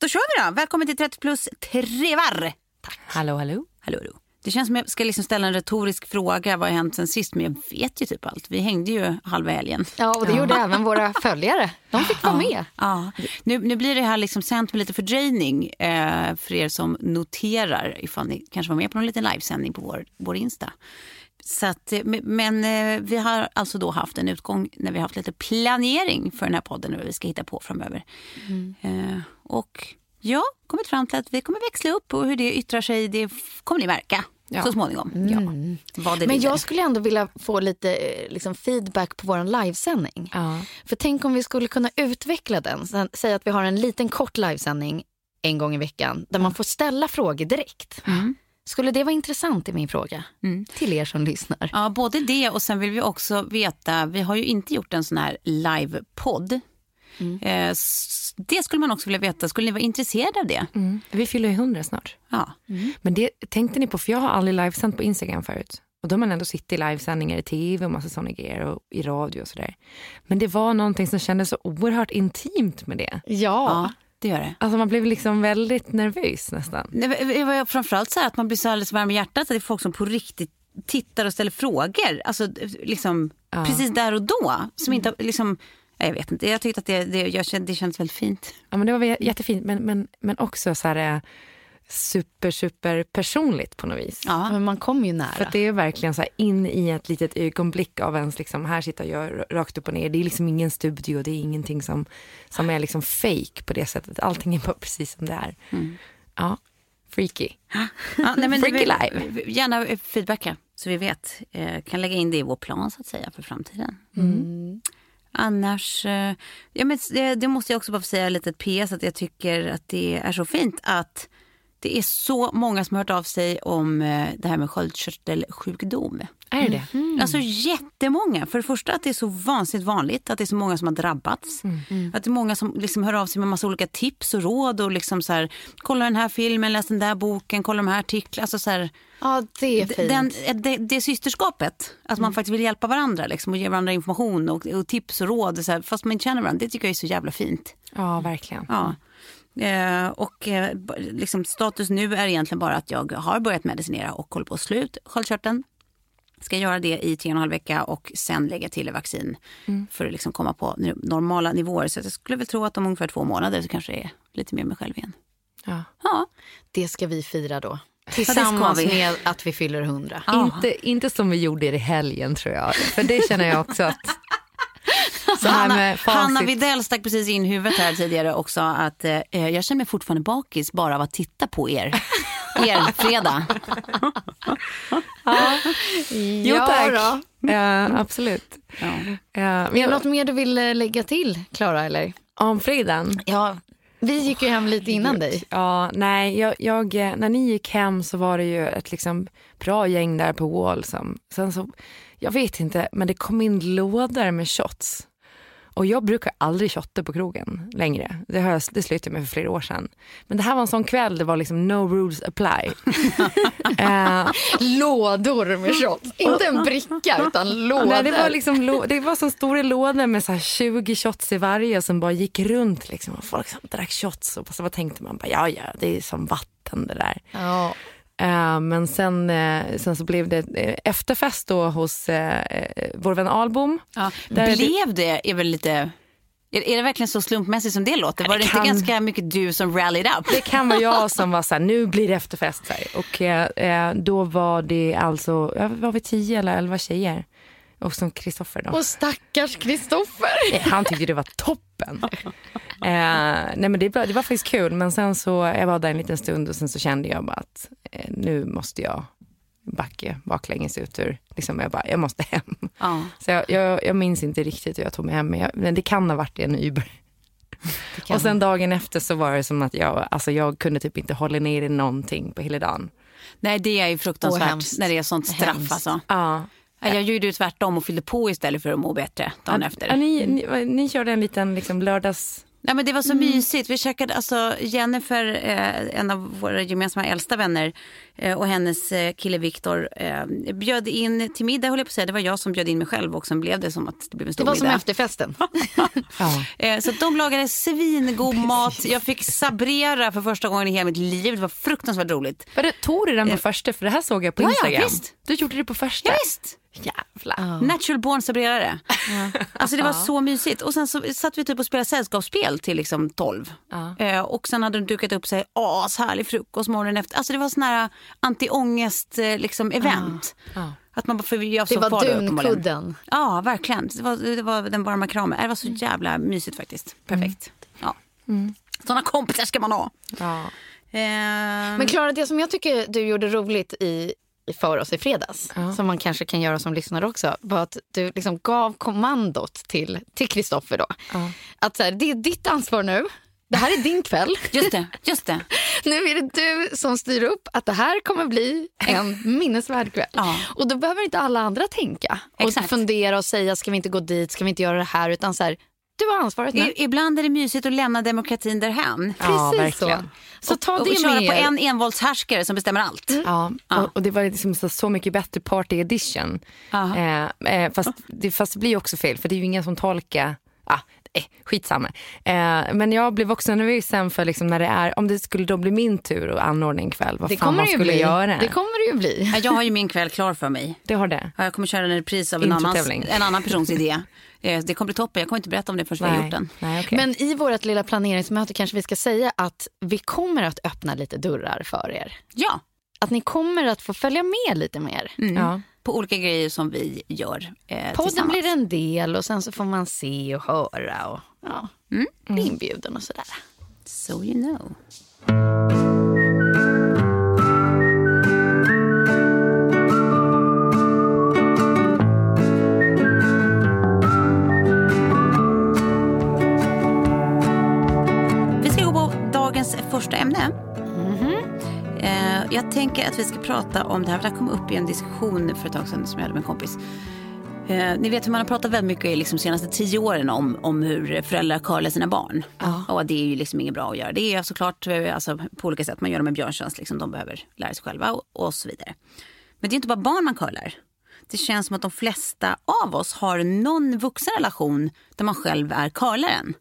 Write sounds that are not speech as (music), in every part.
Då kör vi då. Välkommen till 30 plus trevar. Tack. Hallå, hallå. Hallå, hallå. Det känns som jag ska liksom ställa en retorisk fråga. Vad har hänt sen sist? Men jag vet ju typ allt. Vi hängde ju halva helgen. Ja, och det gjorde även våra (laughs) följare. De fick vara med. Ja. Nu, nu blir det här liksom sänt med lite fördröjning eh, för er som noterar ifall ni kanske var med på någon liten livesändning på vår, vår Insta. Så att, eh, men eh, vi har alltså då haft en utgång när vi har haft lite planering för den här podden och vad vi ska hitta på framöver. Eh, och ja, kommit fram till att vi kommer växla upp och hur det yttrar sig det kommer ni märka Ja. så småningom. Ja. Vad det Men jag skulle ändå vilja få lite eh, liksom, feedback på vår livesändning. Ja. För tänk om vi skulle kunna utveckla den. Säg att vi har en liten kort livesändning en gång i veckan där man får ställa frågor direkt. Skulle det vara intressant i min fråga till er som lyssnar? Ja, både det och sen vill vi också veta, vi har ju inte gjort en sån här livepodd. Eh, s- det skulle man också vilja veta, skulle ni vara intresserade av det? Mm. Vi fyller ju hundra snart. Ja. Men det tänkte ni på, för jag har aldrig livesänt på Instagram förut. Och då har man ändå suttit i livesändningar i tv och massa sådana grejer och i radio och sådär. Men det var någonting som kändes så oerhört intimt med det. Ja. ja, det gör det. Alltså man blev liksom väldigt nervös nästan. Var framförallt så här att man blir så alldeles varm i hjärtat att det är folk som på riktigt tittar och ställer frågor. Alltså liksom precis där och då. Som inte liksom, jag vet inte, jag tyckte att det, det, jag kände, det kändes väldigt fint. Ja, men det var jättefint, men, men, men också så här eh, super, super personligt på något vis. Ja. Men man kommer ju nära. För att det är verkligen så här in i ett litet ögonblick av ens, liksom, här sitter jag rakt upp och ner. Det är liksom ingen studio, det är ingenting som, som är liksom fake på det sättet. Allting är bara precis som det är. Ja, freaky. Ja, nej, men Freaky live. Gärna feedbacka så vi vet. Eh, kan lägga in det i vår plan så att säga för framtiden. Annars, eh, ja, men det, det måste jag också bara få säga lite ett PS att jag tycker att det är så fint att det är så många som har hört av sig om eh, det här med sköldkörtelsjukdom. Är det det? Alltså jättemånga. För det första att det är så vansinnigt vanligt, att det är så många som har drabbats. Att det är många som liksom hör av sig med massa olika tips och råd och liksom så här, kolla den här filmen, läs den där boken, kolla de här artiklarna. Alltså så här, Ja, det är fint. den, det, det systerskapet, att man faktiskt vill hjälpa varandra liksom, och ge varandra information och, och tips och råd, så här, fast man inte känner varandra. Det tycker jag är så jävla fint. Ja, verkligen. Ja. Eh, och eh, liksom, status nu är egentligen bara att jag har börjat medicinera och håller på att slå ut sköldkörteln. Ska göra det i tre och en halv vecka och sen lägga till vaccin för att liksom komma på normala nivåer. Så jag skulle väl tro att om ungefär två månader så kanske det är lite mer mig själv igen. Ja. Ja, Det ska vi fira då. Tillsammans vi. med att vi fyller hundra. Inte, inte som vi gjorde i helgen tror jag. För det känner jag också att... Så här Hanna. Hanna Videll stack precis in huvudet här tidigare och sa att eh, jag känner mig fortfarande bakis bara av att titta på er. (laughs) Er fredag. Jo tack. då. Ja, absolut. Ja. Ja, Är men något mer du vill eh, lägga till, Klara? Eller? om fredagen. Ja, vi gick ju hem lite innan dig. Ja, nej, jag, jag, eh, när ni gick hem så var det ju ett liksom bra gäng där på Wall. Som, sen så, jag vet inte, men det kom in lådor med shots. Och jag brukar aldrig shotta på krogen längre. Det, har jag, det slutade jag med för flera år sedan. Men det här var en sån kväll, det var liksom no rules apply. (laughs) Eh, Lådor med shots. Inte en bricka utan lådor. Nej, det var liksom det var som stora lådor med så här 20 shots i varje som bara gick runt liksom. Och folk som drack shots och så tänkte man bara ja ja det är som vatten det där. Ja. Eh, men sen, eh, sen så blev det eh, efterfest då hos eh, vår vän Albom. Ja. Det- Blev det, är väl lite... Är, är det verkligen så slumpmässigt som det låter? Var det, kan- inte ganska mycket du som rallied up? Det kan vara jag som var så här, nu blir det efterfest. Så här. Och eh, då var det alltså, var vi tio eller elva tjejer. Och som Kristoffer då. Och stackars Kristoffer. (laughs) Eh, Han tyckte det var toppen. (laughs) Eh, nej men det, var- det var faktiskt kul. Men sen så, jag var där en liten stund och sen så kände jag bara att eh, nu måste jag backa baklänges ut ur, liksom jag bara, jag måste hem. Ja. Så jag, jag, jag minns inte riktigt hur jag tog mig hem, men, jag, men det kan ha varit en Uber. Och sen dagen efter så var det som att jag, alltså jag kunde typ inte hålla ner i någonting på hela dagen. Nej, det är ju fruktansvärt när det är sånt straff. Alltså. Ja. Ja, Jag gjorde ju tvärtom och fyllde på istället för att må bättre dagen efter. Ja, ni, ni, ni körde en liten liksom lördags... Nej, men det var så mysigt. Vi käkade, alltså Jennifer, eh, en av våra gemensamma äldsta vänner eh, och hennes eh, kille Viktor eh, bjöd in till middag, höll jag på att säga. Det var jag som bjöd in mig själv och sen blev det som att det blev en Det stor var som middag. efterfesten. (laughs) Ja. Eh, Så de lagade svingod mat. Jag fick sabrera för första gången i hela mitt liv. Det var fruktansvärt roligt. Var det, tog du den på första? För det här såg jag på Ja, ja, Instagram. visst. Du gjorde det på första? Ja, visst. Jävlar. Natural born sabrerare. Alltså det var så mysigt. Och sen så satt vi typ och spelade sällskapsspel till liksom 12. Eh, och sen hade de dukat upp sig ashärlig frukost morgonen efter. Alltså det var sån här anti-ångest eh, liksom event. Att man bara, för jag Det var dunkudden. Ja, verkligen. Det var, det var den varma kramen. Det var så jävla mysigt faktiskt. Perfekt. Ja. Såna kompisar ska man ha. Ehm, Men Klara, det som jag tycker du gjorde roligt i för oss i fredags, Ja. som man kanske kan göra som lyssnare också, var att du liksom gav kommandot till till Kristoffer då. Ja. Att så här, det är ditt ansvar nu. Det här är din kväll. (laughs) just det, just det. (laughs) Nu är det du som styr upp att det här kommer bli en (laughs) minnesvärd kväll. Ja. Och då behöver inte alla andra tänka och Exakt. fundera och säga ska vi inte gå dit, ska vi inte göra det här, utan så här, du har ansvaret nu. I, ibland är det mysigt att lämna demokratin därhän. Ja, Precis så. verkligen. Så ta och, det och köra med på en envåldshärskare som bestämmer allt. Ja, och, och det var liksom så, så mycket bättre party edition. Ja. Eh, eh, fast, det, fast det blir ju också fel, för det är ju ingen som tolkar... Ah, eh, skitsamma. Eh, men jag blev också nervös sen för liksom när det är, om det skulle då bli min tur att anordna en kväll, vad Det fan man skulle bli. göra. Det kommer det ju bli. Ja, Jag har ju min kväll klar för mig. Det har det. Ja, Jag kommer köra en repris av en, annans, en annan persons idé. Eh, Det kommer bli toppen. Jag kommer inte berätta om det förrän vi har gjort den. Nej, okej. Men i vårt lilla planeringsmöte kanske vi ska säga att vi kommer att öppna lite dörrar för er. Ja, Att ni kommer att få följa med lite mer. ja. På olika grejer som vi gör eh, Podden blir en del och sen så får man se och höra och ja, bli inbjuden och sådär. So you know. Tänker att vi ska prata om det här. för Det här kom upp i en diskussion för ett tag sedan som jag hade med en kompis. Eh, ni vet hur man har pratat väldigt mycket liksom, de senaste tio åren om, om hur föräldrar curlar sina barn. Och det är ju liksom inget bra att göra. Det är såklart eh, alltså, på olika sätt. Man gör dem en björntjänst. Liksom, de behöver lära sig själva och, och så vidare. Men det är inte bara barn man curlar. Det känns som att de flesta av oss har någon vuxen relation där man själv är curlaren.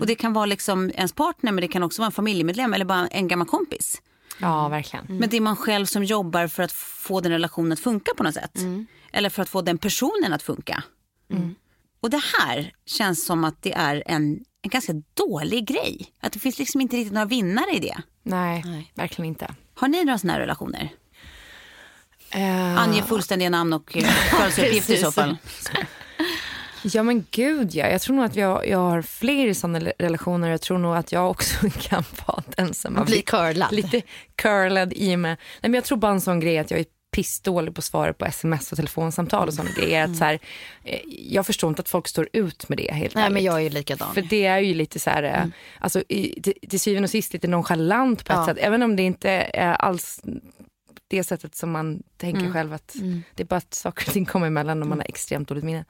Och det kan vara liksom ens partner men det kan också vara en familjemedlem eller bara en gammal kompis. Ja, verkligen. Men det är man själv som jobbar för att få den relationen att funka på något sätt. Eller för att få den personen att funka. Och det här känns som att det är en, en ganska dålig grej. Att det finns liksom inte riktigt några vinnare i det. Nej, verkligen inte. Har ni några sådana här relationer? Eh, Ange fullständiga namn och (laughs) födelseuppgifter i så fall. (laughs) Ja men gud ja. Jag tror nog att jag, jag har fler sådana relationer. Jag tror nog att jag också (laughs) kan vara den som har Bli blivit curlad. lite curlad i mig. Nej, men jag tror bara en sån grej att jag är pissdålig på att svara på sms och telefonsamtal och sådana grejer. Att så här, eh, jag förstår inte att folk står ut med det helt Nej, ärligt. men jag är ju likadan. För det är ju lite så här, eh, alltså, i, till, till syvende och sist lite nonchalant på ett Ja. sätt. Även om det inte är alls, det sättet som man tänker själv att det är bara att saker och ting kommer emellan och man har extremt dåligt minne.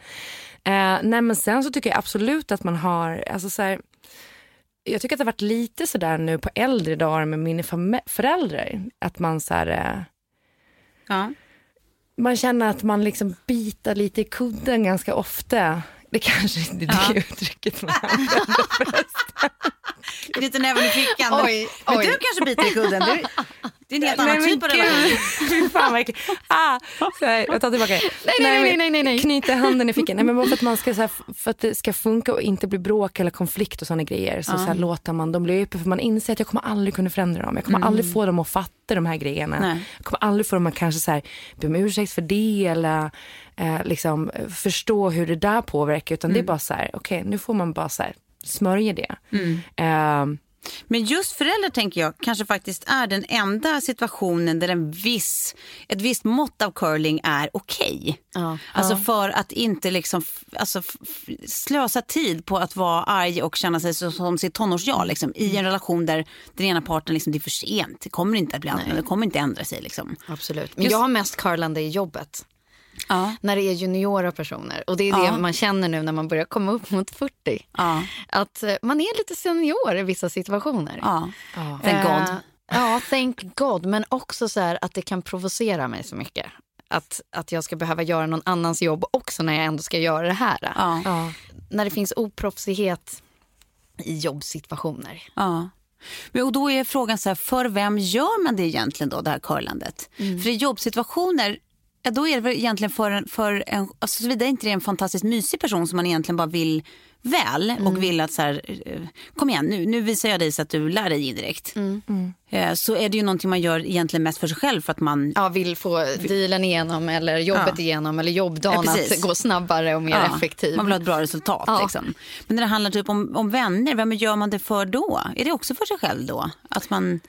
Eh, nej men sen så tycker jag absolut att man har, alltså så här, jag tycker att det har varit lite sådär nu på äldre dagar med mina föräldrar. Att man så här, eh, Ja. man känner att man liksom bitar lite i kudden ganska ofta. Det kanske inte är det Ja. uttrycket man använder. (laughs) Lite näven i fickan. Oj, Men oj. du kanske biter i kudden. Du, det är en helt annan Nej, men typ av relation. (laughs) Fy fan verkligen. Ah, så här, jag tar tillbaka det. Nej, nej, nej, nej, nej, nej. Knyta handen i fickan. Nej, men bara för att, man ska, så här, för att det ska funka och inte bli bråk eller konflikt och sådana grejer. Så, så här, låter man dem bli uppe för man inser att jag kommer aldrig kunna förändra dem. Jag kommer aldrig få dem att fatta de här grejerna. Nej. Jag kommer aldrig få dem att kanske så här, be om ursäkt för det eller eh, liksom, förstå hur det där påverkar. Utan det är bara så här, okej nu får man bara så här, smörja det. Eh, Men just föräldrar tänker jag kanske faktiskt är den enda situationen där en viss, ett visst mått av curling är okej. Ja. Alltså för att inte liksom, alltså slösa tid på att vara arg och känna sig som sitt tonårsjag liksom, i en relation där den ena parten liksom, det är för sent. Det kommer inte att bli annorlunda, det kommer inte ändra sig. Liksom. Absolut. Men jag har mest curlande i jobbet. Ja. När det är juniora personer. Och det är det Ja. man känner nu när man börjar komma upp mot 40. Ja. Att eh, man är lite senior i vissa situationer. Ja. Thank God. Eh, ja, thank God. Men också så här att det kan provocera mig så mycket. Att, att jag ska behöva göra någon annans jobb också när jag ändå ska göra det här. Ja. ja. När det finns oproffsighet i jobbsituationer. Ja. Men, och då är frågan så här, för vem gör man det egentligen då, det här curlandet? För i jobbsituationer, ja, då är det väl egentligen för en, för en alltså såvida inte det är en fantastiskt mysig person som man egentligen bara vill väl och vill att så här, eh, kom igen nu, nu visar jag dig så att du lär dig indirekt. Eh, Så är det ju någonting man gör egentligen mest för sig själv för att man Ja, vill få dealen igenom eller jobbet Ja. igenom eller jobbdagen Ja, att gå snabbare och mer Ja, effektiv. Man vill ha ett bra resultat. Ja. Liksom. Men när det handlar typ om, om vänner, vem gör man det för då? Är det också för sig själv då? Att man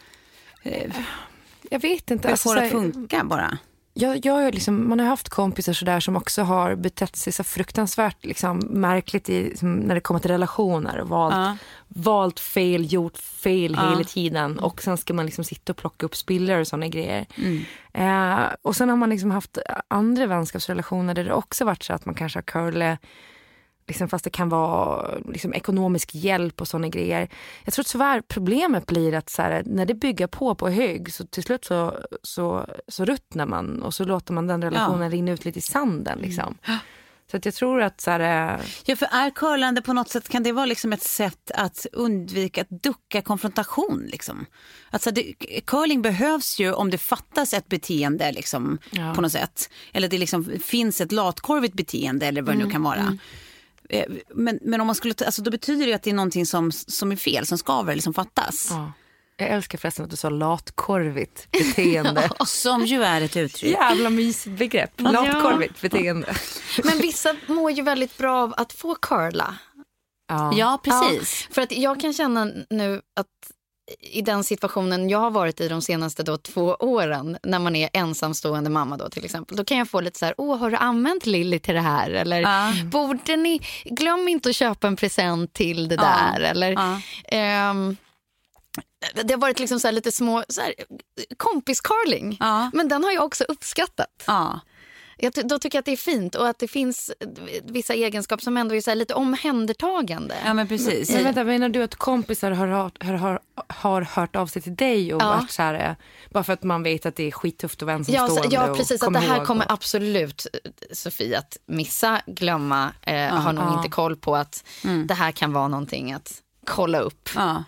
Jag vet inte. Alltså, få så det att funka bara? Jag, jag liksom, man har haft kompisar sådär som också har betett sig så fruktansvärt liksom, märkligt i, när det kommer till relationer. Valt, Ja. valt fel, gjort fel Ja. hela tiden. Och sen ska man liksom sitta och plocka upp spillror och sådana grejer. Mm. Eh, och sen har man liksom haft andra vänskapsrelationer där det också varit så att man kanske har curlat Liksom fast det kan vara liksom, ekonomisk hjälp och sådana grejer. Jag tror tyvärr problemet blir att så här, när det bygger på på hög så till slut så, så, så ruttnar man och så låter man den relationen rinna ut lite i sanden. Liksom. Så att jag tror att så här, eh, Ja, för är curlande på något sätt, kan det vara liksom ett sätt att undvika att ducka konfrontation? Liksom? Alltså det, curling behövs ju om det fattas ett beteende liksom, Ja. på något sätt. Eller det liksom finns ett latkorvigt beteende eller vad det nu kan vara. Eh, Men, men om man skulle, alltså, då betyder det att det är någonting som, som är fel, som skaver eller som fattas. ja. Jag älskar förresten att du sa latkorvigt beteende. (laughs) Som ju är ett uttryck. Jävla mysigt begrepp. Latkorvigt beteende. Men vissa mår ju väldigt bra av att få curla. Ja. Ja, precis. Ja, för att jag kan känna nu att i den situationen jag har varit i de senaste då två åren när man är ensamstående mamma då till exempel. Då kan jag få lite så här, åh har du använt Lilly till det här? Eller Ja. borde ni, glöm inte att köpa en present till det där. Eller, Ja. ehm, det har varit liksom så här lite små så här, kompiscarling. Men den har jag också uppskattat. Ja. Jag, då tycker jag att det är fint och att det finns vissa egenskaper som ändå är så här lite omhändertagande. ja, men precis. Men vänta, menar du att kompisar har, hört- har, har, har hört av sig till dig och Ja. varit så här, eh, bara för att man vet att det är skittufft Ja, ensamstående? så, ja och precis. Att det här kommer och- absolut eh, Sofie att missa, glömma, eh, har nog ja. inte koll på att det här kan vara någonting att kolla upp. Ja.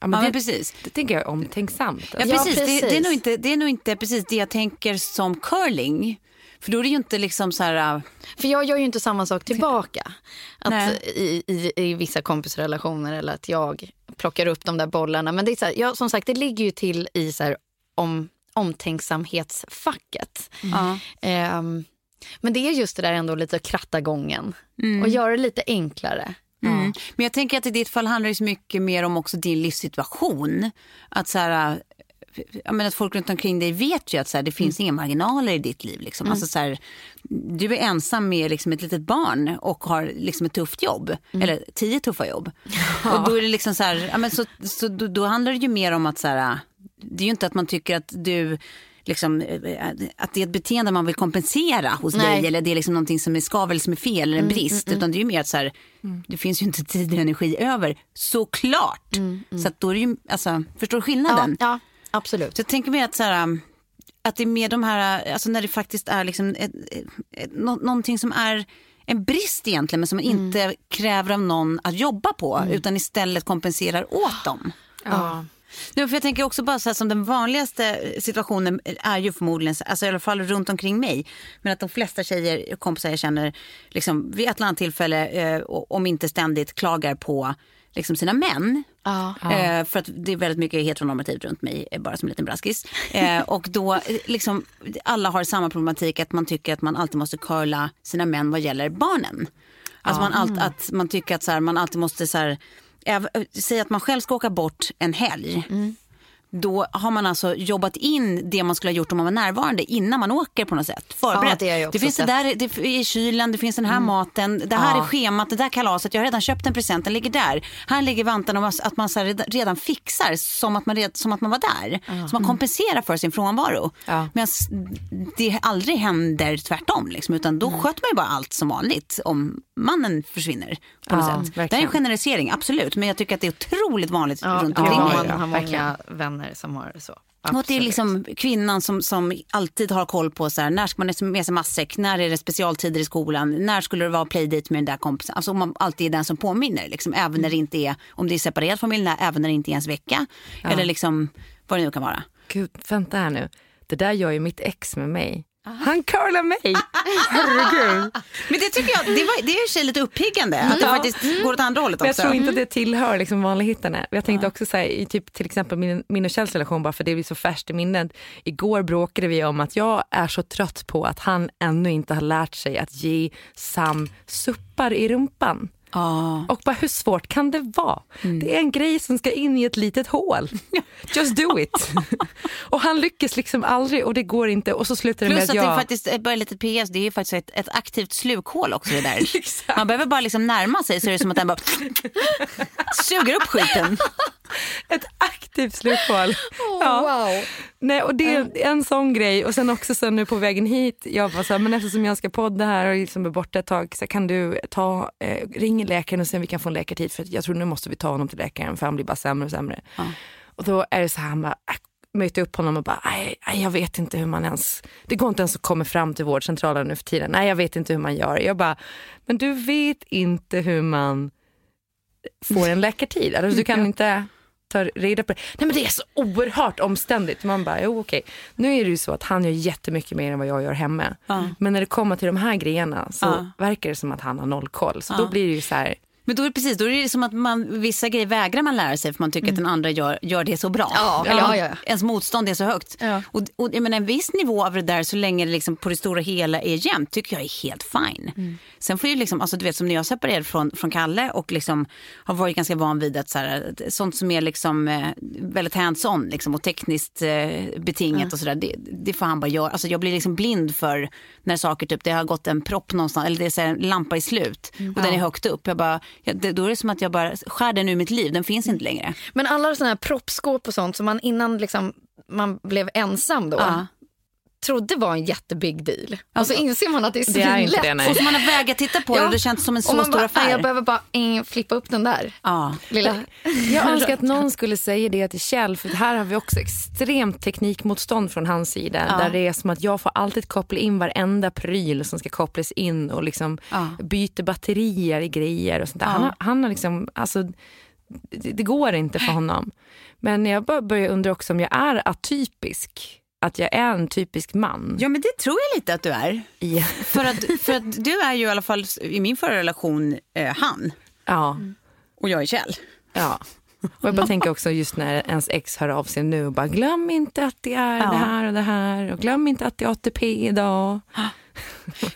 Ja, men Ja, det, men precis. det tänker jag är omtänksamt. Ja, Alltså. precis. precis. Det, det, är nog inte, det är nog inte precis det jag tänker som curling. För då är det ju inte liksom så här... äh, För jag gör ju inte samma sak tillbaka. Att i, i, I vissa kompisrelationer eller att jag plockar upp de där bollarna. Men det är så här, ja, som sagt, det ligger ju till i så här, om, omtänksamhetsfacket. Ja. Ehm, men det är just det där ändå lite att kratta gången och göra det lite enklare. Mm. Men jag tänker att i ditt fall handlar det så mycket mer om också din livssituation. Att så här, menar att folk runt omkring dig vet ju att så här, det finns inga marginaler i ditt liv. Liksom. Alltså, så här, du är ensam med liksom, ett litet barn och har liksom, ett tufft jobb. Eller tio tuffa jobb. (laughs) Och då är det liksom så här, ja, men så, så då, då handlar det ju mer om att så här, det är ju inte att man tycker att du liksom, eh, att det är ett beteende man vill kompensera hos Nej. dig eller det är liksom någonting som är skav eller som är fel eller en brist. Utan det är ju mer att så här, det finns ju inte tid och energi över, såklart. Så att då är det ju, alltså, förstår du Ja, skillnaden? ja, absolut. Så jag tänker mer att, så här, um, att det är mer de här, alltså när det faktiskt är liksom ett, ett, ett, nå- någonting som är en brist egentligen men som man inte kräver av någon att jobba på utan istället kompenserar åt dem. Ja. Nej, för jag tänker också bara så här, som den vanligaste situationen är ju förmodligen, alltså i alla fall runt omkring mig, men att de flesta tjejer, kompisar jag känner, liksom, vid ett eller annat tillfälle, eh, om inte ständigt, klagar på liksom, sina män. Ja. Eh, för att det är väldigt mycket heteronormativt runt mig, eh, bara som en liten braskis. Eh, (laughs) och då, eh, liksom, alla har samma problematik att man tycker att man alltid måste curla sina män vad gäller barnen. Alltså man, allt, att man tycker att så här, man alltid måste så här, äv- säga att man själv ska åka bort en helg. Då har man alltså jobbat in det man skulle ha gjort om man var närvarande innan man åker på något sätt. Förberett. Ja, det det finns det sett. där det i kylen, det finns den här maten, det här är schemat, det där kalaset, jag har redan köpt en present, den ligger där. Här ligger vantarna och att man så redan- redan fixar som att man, red, som att man var där. Så man kompenserar för sin frånvaro. Ja. Medan det aldrig händer tvärtom. Liksom, utan då sköter man ju bara allt som vanligt om mannen försvinner. på något Ja, sätt. Det är en generalisering, absolut. Men jag tycker att det är otroligt vanligt Ja, runt ja, omkring man mig. har ja, många verkligen. Vänner som har så. Och att det är Absolut. liksom kvinnan som, som alltid har koll på så här, när ska man med sig matsäck, när är det specialtider i skolan, när skulle det vara playdate med den där kompisen. Alltså man alltid är den som påminner, liksom, även när det inte är, om det är separerad familj, när- även när det inte är ens vecka. Eller liksom vad det nu kan vara. Gud, vänta här nu. Det där gör ju mitt ex med mig. Han curlar mig. Herregud. Men det tycker jag, det, var, det är sig lite uppiggande, att det faktiskt går åt andra hållet Men jag också. tror inte att det tillhör liksom vanligheterna. Jag tänkte också säga i typ till exempel min, min och Kjells relation, bara för det är så färskt i minnet. Igår bråkade vi om att jag är så trött på att han ännu inte har lärt sig att ge Sam suppar i rumpan. Ja. Och bara hur svårt kan det vara? Det är en grej som ska in i ett litet hål. (laughs) Just do it. (laughs) och han lyckas liksom aldrig och det går inte och så slutar det Plus med att att det är jag... faktiskt, bara ett litet PS, det är ju faktiskt ett, ett aktivt slukhål också det där. (laughs) Man behöver bara liksom närma sig så är det som att den bara suger upp skiten. Ett aktivt slukhål. Ja. Wow. Nej, och det är en sån grej. Och sen också sen nu på vägen hit, jag var så här, men eftersom jag ska podda här och liksom är borta ett tag, så kan du ta, eh, ring läkaren och se om vi kan få en läkartid. För jag tror nu måste vi ta honom till läkaren för han blir bara sämre och sämre. Och då är det så här, han bara, äh, möter upp honom och bara, nej, nej, jag vet inte hur man ens, det går inte ens att komma fram till vårdcentralen nu för tiden. Nej, jag vet inte hur man gör. Jag bara, men du vet inte hur man får en läkartid. Alltså, du kan inte ta reda på det. Nej men det är så oerhört omständigt. Man bara, jo okej. Nu är det ju så att han gör jättemycket mer än vad jag gör hemma. Men när det kommer till de här grejerna så verkar det som att han har noll koll. Så då blir det ju så här, Men då är det precis, då är det som att man, vissa grejer vägrar man lära sig för man tycker att den andra gör, gör det så bra. Ja, Eller ja, ja. ens motstånd är så högt. Och, och jag menar, en viss nivå av det där så länge det liksom på det stora hela är jämnt tycker jag är helt fine. Sen får ju liksom, alltså du vet som när jag separerade från, från Kalle och liksom har varit ganska van vid att så här, sånt som är liksom eh, väldigt hands-on liksom, och tekniskt eh, betingat och sådär, det, det får han bara göra. Alltså jag blir liksom blind för när saker typ, det har gått en propp någonstans eller det är så här, en lampa i slut och den är högt upp. Jag bara, ja, det, då är det som att jag bara skär den ur mitt liv, den finns inte längre. Men alla sådana här proppskåp och sånt som man innan liksom, man blev ensam då Ja. Trodde var en jättebig deal. Och så inser man att det är det är inte svinlätt. det nej. Och så man har vägat titta på det Ja. och det känns som en Och så man stor bara, affär. "Nej, jag behöver bara eh, flippa upp den där Ja. lilla. Jag (laughs) önskar att någon skulle säga det till Kjell för här har vi också extremt teknikmotstånd från hans sida. Ja. Där det är som att jag får alltid koppla in varenda pryl som ska kopplas in och liksom Ja. byta batterier i grejer och sånt där. Han, har, han har liksom, alltså, det, det går inte för honom. Men jag börjar undra också om jag är atypisk. Att jag är en typisk man. ja men det tror jag lite att du är. Ja. För att, för att du är ju i alla fall i min förra relation eh, han ja. och jag är Kjell. Ja. Och jag bara tänker också just när ens ex hör av sig nu och bara glöm inte att det är Ja. det här och det här och glöm inte att det är ATP idag. (gasps)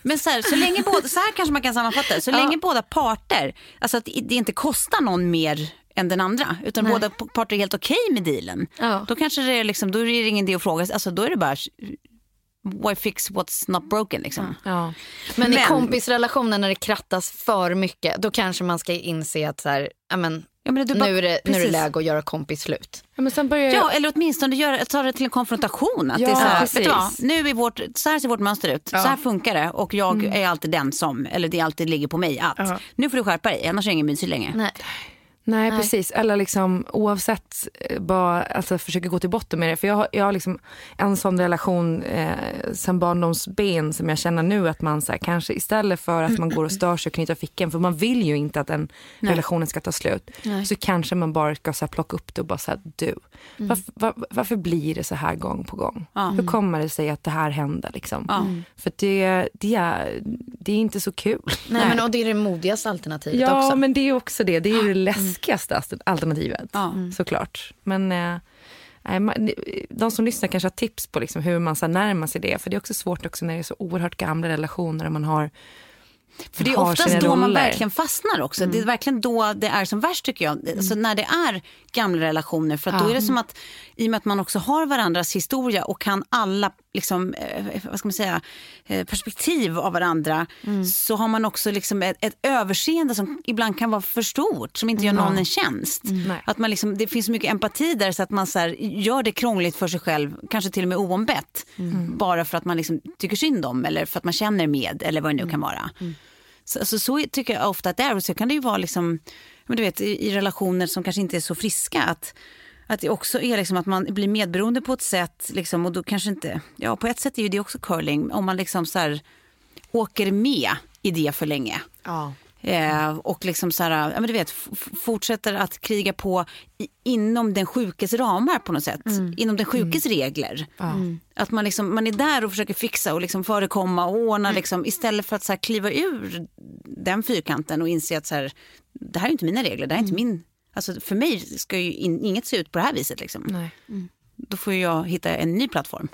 Men så, här, så länge båda, så här kanske man kan sammanfatta det. Så länge båda parter, alltså att det inte kostar någon mer än den andra, utan båda p- parter är helt okej med dealen. Ja. Då kanske det är liksom, då är det ingen idé att fråga, alltså då är det bara why fix what's not broken liksom. Ja. Men, i Men- kompisrelationen när det krattas för mycket då kanske man ska inse att så här, ja, men, Ja, men du bara, nu, är det, nu är det läge att göra kompis slut. Ja, men sen börjar Ja, eller åtminstone göra, ta det till en konfrontation. Att Ja, det är så här, precis. vet du vad, nu är vårt, så här ser vårt mönster ut, så här funkar det och jag Mm. är alltid den som, eller det alltid ligger på mig att, nu får du skärpa dig, annars är det ingen mysig längre. Nej. Nej, precis. Eller liksom oavsett, eh, bara alltså, försöka gå till botten med det. För jag har, jag har liksom en sån relation eh, sen barndomsben som jag känner nu att man så här, kanske istället för att man går och stör sig och knyter fickan, för man vill ju inte att den relationen ska ta slut, så kanske man bara ska så här, plocka upp det och bara säga du, varför, var, varför blir det så här gång på gång? Hur kommer det sig att det här händer liksom? För det, det, är, det är inte så kul. Nej, men, och det är det modigaste alternativet Ja, också. men det är också det. Det är ju det läskigaste ast- alternativet, Ja. såklart. Men eh, de som lyssnar kanske har tips på liksom hur man så här närmar sig det. För det är också svårt också när det är så oerhört gamla relationer och man har För det är oftast då man verkligen fastnar också. Det är verkligen då det är som värst tycker jag. Alltså när det är gamla relationer. För att då är det som att i och med att man också har varandras historia och kan alla liksom, eh, vad ska man säga, eh, perspektiv av varandra. Så har man också liksom ett, ett överseende som ibland kan vara för stort. Som inte gör någon en tjänst. Nej. Att man liksom, det finns så mycket empati där så att man så här, gör det krångligt för sig själv. Kanske till och med oombett. Bara för att man liksom tycker synd om eller för att man känner med eller vad det nu kan vara. Så, så, så tycker jag ofta att det är. Och så kan det ju vara liksom, men du vet, i, i relationer som kanske inte är så friska. Att, att det också är liksom att man blir medberoende på ett sätt. Liksom, och då kanske inte, ja på ett sätt är ju det också curling. Om man liksom så här, åker med i det för länge. Ja. Eh, och liksom så här, ja, men du vet, fortsätter att kriga på i, inom den sjukes ramar på något sätt. Inom den sjukes regler. Att man, liksom, man är där och försöker fixa och liksom förekomma och ordna liksom, istället för att så här, kliva ur den fyrkanten och inse att så här, det här är inte mina regler, det här är inte min... Alltså, för mig ska ju in, inget se ut på det här viset. Liksom. Nej. Då får jag hitta en ny plattform.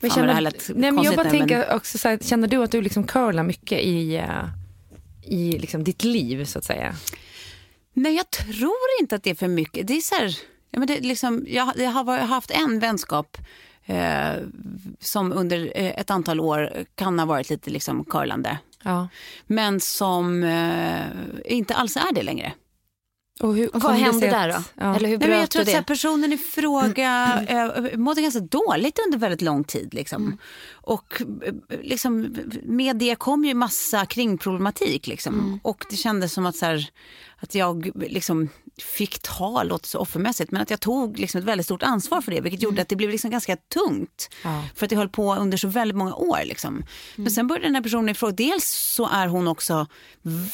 Men Fan, känner, nej, men jag bara nu, men- tänker också så här, känner du att du liksom curlar mycket i, eh, i liksom ditt liv så att säga? Nej, jag tror inte att det är för mycket. Det är så här, ja, men det är liksom, jag, jag har haft en vänskap eh, som under eh, ett antal år kan ha varit lite liksom curlande. Ja. Men som eh, inte alls är det längre. Och hur Och vad hände där då? Ja. Eller hur Nej, men jag tror du att här, personen i fråga eh, mådde ganska dåligt under väldigt lång tid. Liksom. Och eh, liksom, med det kom ju massa kringproblematik. Liksom. Och det kändes som att, så här, att jag liksom, fick ta, låter så offermässigt, men att jag tog liksom, ett väldigt stort ansvar för det. Vilket gjorde att det blev liksom ganska tungt. Ja. För att det höll på under så väldigt många år. Liksom. Men sen började den här personen i fråga, dels så är hon också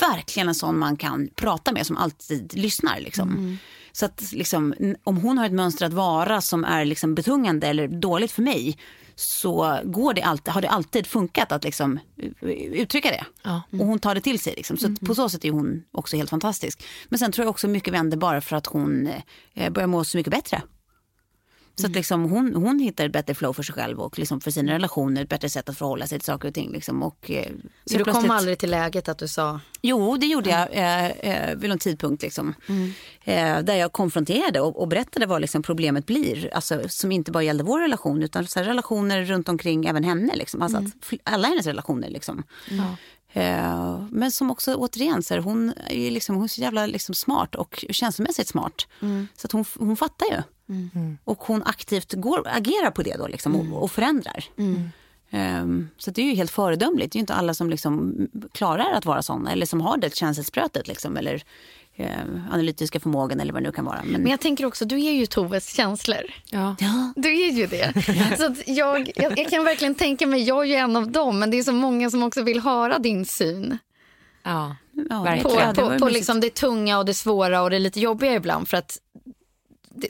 verkligen en sån man kan prata med som alltid lyssnar. Liksom. Så att liksom, om hon har ett mönster att vara som är liksom betungande eller dåligt för mig så går det alltid, har det alltid funkat att liksom u- uttrycka det. Ja. Och hon tar det till sig. Liksom. Så att på så sätt är hon också helt fantastisk. Men sen tror jag också mycket vänder bara för att hon eh, börjar må så mycket bättre. Så att liksom hon, hon hittar ett bättre flow för sig själv och liksom för sina relationer, ett bättre sätt att förhålla sig till saker och ting. Liksom. Och, eh, Så du kom aldrig till läget att du sa, Jo, det gjorde jag eh, eh, vid någon tidpunkt. Liksom. Eh, där jag konfronterade och, och berättade vad liksom, problemet blir. Alltså, som inte bara gällde vår relation utan så relationer runt omkring även henne. Liksom. Alltså, fl- alla hennes relationer. Liksom. Eh, men som också återigen, så här, hon är liksom, hon är så jävla liksom, smart och känslomässigt smart. Så att hon, hon fattar ju. Och hon aktivt går, agerar på det då liksom, och, och förändrar. Ehm, så det är ju helt föredömligt. Det är ju inte alla som liksom klarar att vara såna eller som har det känselsprötet liksom, eller eh, analytiska förmågan eller vad det nu kan vara. Men, men jag tänker också, du är ju Toves känslor. Ja. ja, Du är ju det. Så att jag, jag, jag kan verkligen tänka mig, jag är ju en av dem, men det är så många som också vill höra din syn Ja. ja, verkligen. på, på, på mysigt. liksom det tunga och det svåra och det lite jobbiga ibland. För att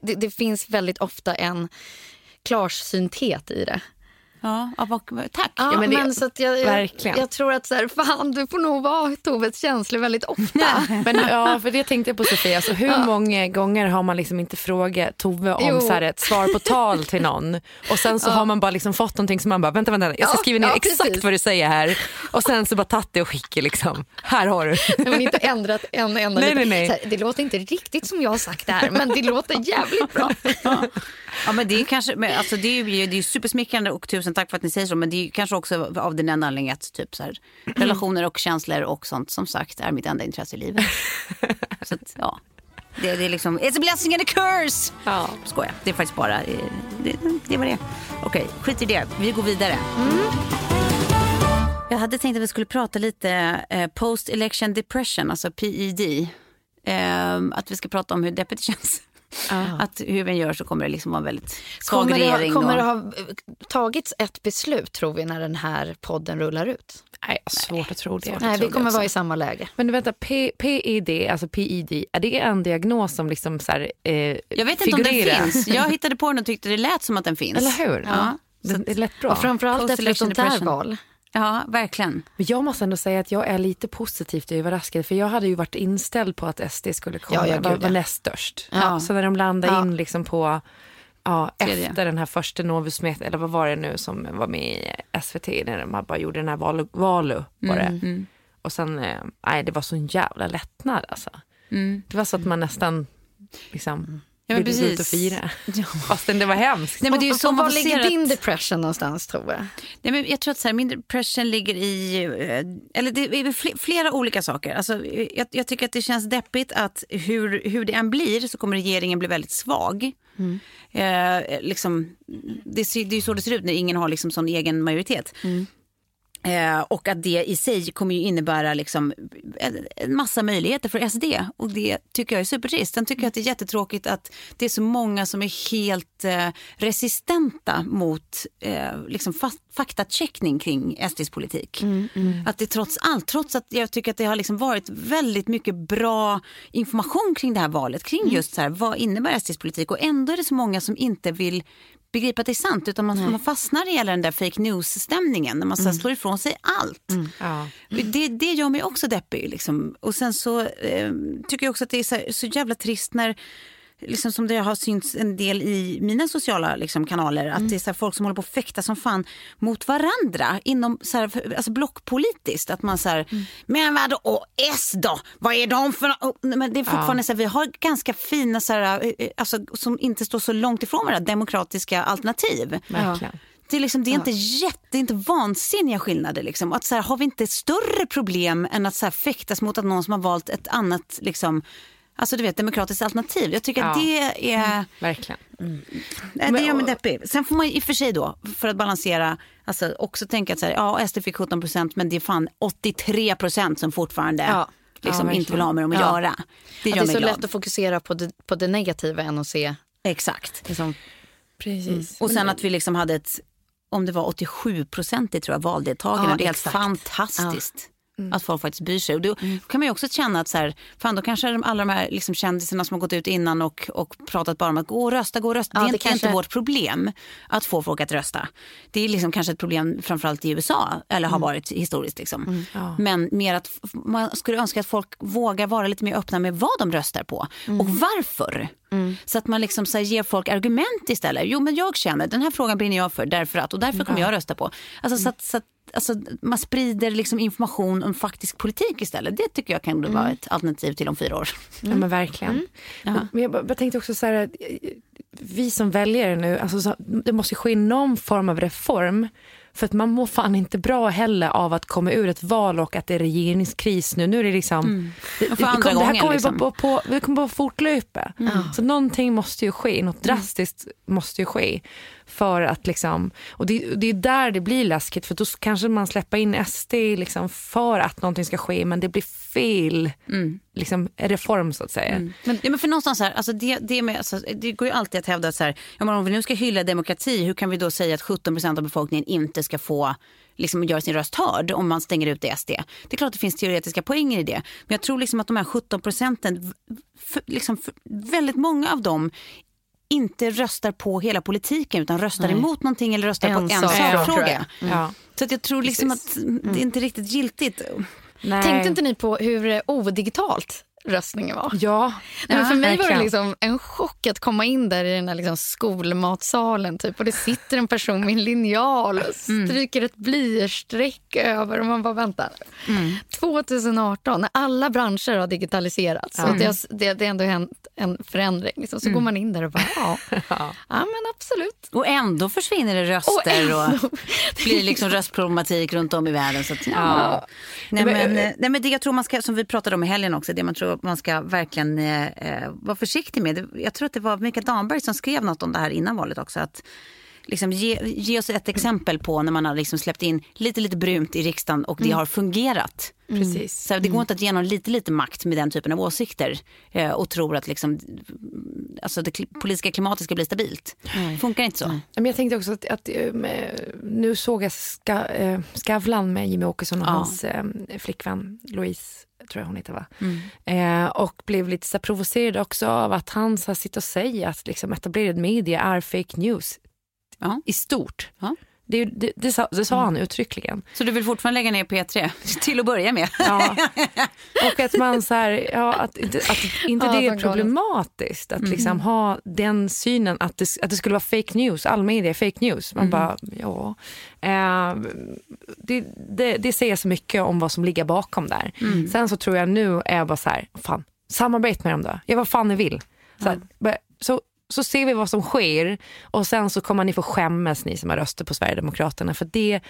det, det, finns väldigt ofta en klarsynthet i det. Ja, ja, tack. Ja, men men det- så att jag, verkligen. jag tror att så här, fan, du får nog vara Toves känslor väldigt ofta. (laughs) Men, ja, för det tänkte jag på Sofia. Alltså, hur många gånger har man liksom inte frågat Tove om Jo. så här, ett svar på tal till någon och sen så har man bara liksom fått någonting som man bara, vänta, vänta, jag ska Ja, skriva ner ja, exakt precis. vad du säger här och sen så bara tagit det och skickat liksom. Här har du. men inte ändrat en enda Nej, liten- nej, nej. Så här, Det låter inte riktigt som jag har sagt det här, men det låter jävligt bra. Ja, men det är kanske, men alltså det är ju det är supersmickrande och tusen tack för att ni säger så. Men det är kanske också av den enda anledningen att typ så här, relationer och känslor och sånt som sagt är mitt enda intresse i livet. (laughs) Så att, ja. Det, det är liksom, it's a blessing and a curse. Ja. Skojar, det är faktiskt bara, eh, det, det var det. Okej, skit i det. Vi går vidare. Jag hade tänkt att vi skulle prata lite eh, post election depression, alltså PED. Eh, att vi ska prata om hur deppigt det känns. (laughs) Att hur vi gör så kommer det liksom vara en väldigt svag Kommer, det, regering. kommer det ha eh, tagits ett beslut tror vi när den här podden rullar ut? Nej, svårt att tro det. Nej, vi kommer vara i samma läge. Men vänta, P- PED, alltså PED, är det en diagnos som liksom så här, eh, jag vet inte om den figurerar? finns. Jag (laughs) hittade på den och tyckte det lät som att den finns. Eller hur? Ja. Det, det lät bra. Och framförallt efter ett sånt här val. Ja, verkligen. Men jag måste ändå säga att jag är lite positivt överraskad för jag hade ju varit inställd på att SD skulle komma, Ja, var, var näst störst. Ja. Så när de landade Ja. in liksom på, ja, efter den här första Novus Met, eller vad var det nu som var med i SVT när de bara gjorde den här Valu, valu var det. Mm, Och sen, eh, nej det var så en jävla lättnad alltså. Mm. Det var så att man nästan liksom Ja, men gå ut och precis. fira. (laughs) Fastän det var hemskt. Nej, men det är ju så var ligger att- din depression någonstans tror jag? Nej, men jag tror att så här, min depression ligger i... eh, Eller det är fl- flera olika saker. Alltså, jag, jag tycker att det känns deppigt att hur, hur det än blir så kommer regeringen bli väldigt svag. Eh, liksom, det, ser- det är ju så det ser ut när ingen har liksom sån egen majoritet. Eh, och att det i sig kommer ju innebära liksom en, en massa möjligheter för SD. Och det tycker jag är supertrist. Sen tycker jag att det är jättetråkigt att det är så många som är helt eh, resistenta mot eh, liksom fa- faktacheckning kring SDs politik. Att det trots allt, trots att jag tycker att det har liksom varit väldigt mycket bra information kring det här valet, kring just så här, vad innebär SDs politik och ändå är det så många som inte vill begripa att det är sant utan man, man fastnar i hela den där fake news-stämningen när man så här slår ifrån sig allt. Ja. Det, det gör mig också deppig. Liksom. Och sen så eh, tycker jag också att det är så, här, så jävla trist när Liksom som det har synts en del i mina sociala liksom, kanaler. Att det är så folk som håller på att fäkta som fan mot varandra. Inom, så här, alltså blockpolitiskt. Att man så här, men vadå, och S då? Vad är de för oh, Men det är fortfarande så här, vi har ganska fina, så här, eh, eh, alltså, som inte står så långt ifrån varandra, demokratiska alternativ. Verkligen. Det är, liksom, det är inte jätte, det är inte vansinniga skillnader. Liksom. Att så här, har vi inte större problem än att så här, fäktas mot att någon som har valt ett annat liksom, alltså, du vet, demokratiskt alternativ? Jag tycker att Ja. det är... Verkligen. Nej, det gör mig deppig. Sen får man i och för sig då, för att balansera, alltså också tänka att så här, ja, SD fick 17 procent men det är fan 83 procent som fortfarande Ja. liksom, Ja, inte vill ha med dem att Ja. göra. Det Att gör det är så glad. lätt att fokusera på det, på det negativa än att se Exakt. liksom, Precis. Och sen att vi liksom hade ett, om det var 87 procent tror jag, valdeltagande. Ja, det är helt exakt. Fantastiskt. Att folk faktiskt bryr sig. Och då kan man ju också känna att så här, fan, då kanske alla de här liksom kändisarna som har gått ut innan och, och pratat bara om att gå och rösta, gå och rösta. Ja, det är det kanske- inte vårt problem att få folk att rösta. Det är liksom kanske ett problem framförallt i USA, eller har varit historiskt. Liksom. Men mer att man skulle önska att folk vågar vara lite mer öppna med vad de röstar på och varför. Så att man liksom så här ger folk argument istället. Jo men jag känner, den här frågan brinner jag för därför att och därför kommer jag rösta på. Alltså, så att, så att, alltså, man sprider liksom information om faktisk politik istället. Det tycker jag kan vara ett alternativ till om fyra år. Ja men verkligen. Men jag, jag tänkte också så här, eh, vi som väljare nu, alltså, så, det måste ske någon form av reform. För att man mår fan inte bra heller av att komma ur ett val och att det är regeringskris nu. Nu är det liksom... Det, för andra det, kommer- det här kommer liksom. på, det kommer bara fortlöpa. Så någonting måste ju ske, något drastiskt måste ju ske. För att liksom, och det, det är där det blir läskigt för då kanske man släpper in SD liksom för att någonting ska ske men det blir fel liksom, reform så att säga. Men, ja, men för någonstans här, alltså det, det, med, alltså, det går ju alltid att hävda att så här, om vi nu ska hylla demokrati, hur kan vi då säga att 17 procent av befolkningen inte ska få liksom, göra sin röst hörd om man stänger ut SD? Det är klart att det finns teoretiska poänger i det. Men jag tror liksom att de här 17 procenten, liksom, väldigt många av dem inte röstar på hela politiken utan röstar emot någonting eller röstar En på en sakfråga. Ja. Så att jag tror liksom att det är inte riktigt giltigt. Nej. Tänkte inte ni på hur eh, odigitalt röstningen var? Ja, Nej, men för mig var det liksom en chock att komma in där i den här liksom skolmatsalen typ, och det sitter en person med en linjal och stryker ett blyertsstreck över och man bara väntar. 2018, när alla branscher har digitaliserats så det, har, det, det har ändå hänt en förändring. Liksom, så går man in där och bara (laughs) ja, ja. men absolut. Och ändå försvinner det röster och, blir liksom röstproblematik runt om i världen. Så att, ja. Nej, men, eh, nej, men det jag tror man ska, som vi pratade om i helgen också, det man tror också man ska verkligen eh, eh, vara försiktig med. Jag tror att det var Mikael Damberg som skrev något om det här innan valet också. Att liksom ge, ge oss ett exempel på när man har liksom släppt in lite, lite brunt i riksdagen och det mm. har fungerat. Mm. Precis. Så det går inte att ge någon lite, lite makt med den typen av åsikter eh, och tror att liksom, alltså det politiska klimatet ska bli stabilt. Mm. Funkar inte så. Men jag tänkte också att, att eh, nu såg jag ska, äh, Skavlan med Jimmy Åkesson och ja. hans äh, flickvän Louise tror jag hon heter va? Mm. Eh, och blev lite så provocerad också av att han så sitter och säger att liksom, etablerad media är fake news ja. i stort. Ja. Det, det, det, sa, det sa mm. han uttryckligen. Så du vill fortfarande lägga ner P3 (laughs) till att börja med? Ja. (laughs) Och att man så här, ja, att, att inte ja, det är problematiskt att mm. liksom ha den synen att det, att det skulle vara fake news, all media är fake news. Man mm. bara, ja. Eh, det, det, säger så mycket om vad som ligger bakom där. Mm. Sen så tror jag nu är jag bara så här, fan, samarbete med dem då. Ja vad fan ni vill. Så, här, så så ser vi vad som sker och sen så kommer ni få skämmas ni som har röster på Sverigedemokraterna. För det,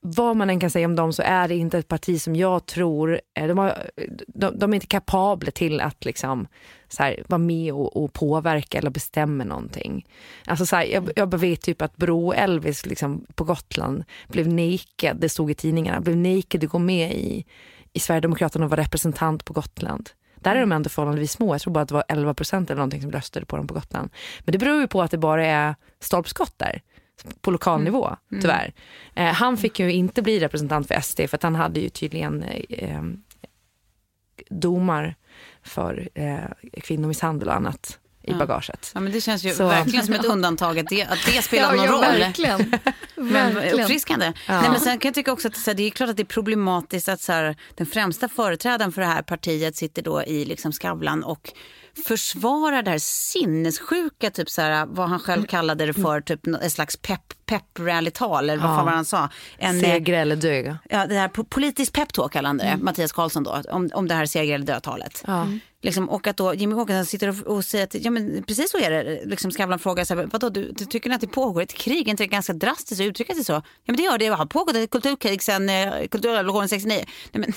vad man än kan säga om dem så är det inte ett parti som jag tror, eh, de, har, de, de är inte kapabla till att liksom, så här, vara med och, och, påverka eller bestämma någonting. Alltså så här, jag, jag vet typ att Bro Elvis liksom, på Gotland blev nekad, det stod i tidningarna, blev nekad att gå med i, i Sverigedemokraterna och vara representant på Gotland. Där är de ändå förhållandevis små. Jag tror bara att det var 11 procent eller någonting som röstade på dem på Gotland. Men det beror ju på att det bara är stolpskott där på lokal mm. nivå, mm. tyvärr. Eh, han fick ju inte bli representant för SD för att han hade ju tydligen eh, domar för eh, kvinnomisshandel och annat i ja. bagaget. Ja, men det känns ju så. verkligen som ett undantag att det, att det spelar (laughs) ja, någon ja, roll. Verkligen. men uppfriskande. Ja. Nej, men sen kan jag tycka också att så här, det är klart att det är problematiskt att så här, den främsta företrädaren för det här partiet sitter då i liksom Skavlan och försvarar det här sinnessjuka, typ så här, vad han själv kallade det för, typ ett slags pepp pep rally-tal, eller vad ja. fan var han sa? En, seger eller dö. Ja, det här politiskt peptalk kallade han det, mm. Mattias Karlsson då, om, om det här seger eller död-talet. Ja. Mm. Liksom, och att då Jimmy Åkesson sitter och, och, säger att ja, men precis så är det. Liksom Skavlan frågar så här, vadå, du, du tycker att det pågår ett krig? Är inte det ganska drastiskt att uttrycka sig så? Ja men det gör det, det har pågått ett kulturkrig sedan eh, kulturrevolutionen 69. Nej, men,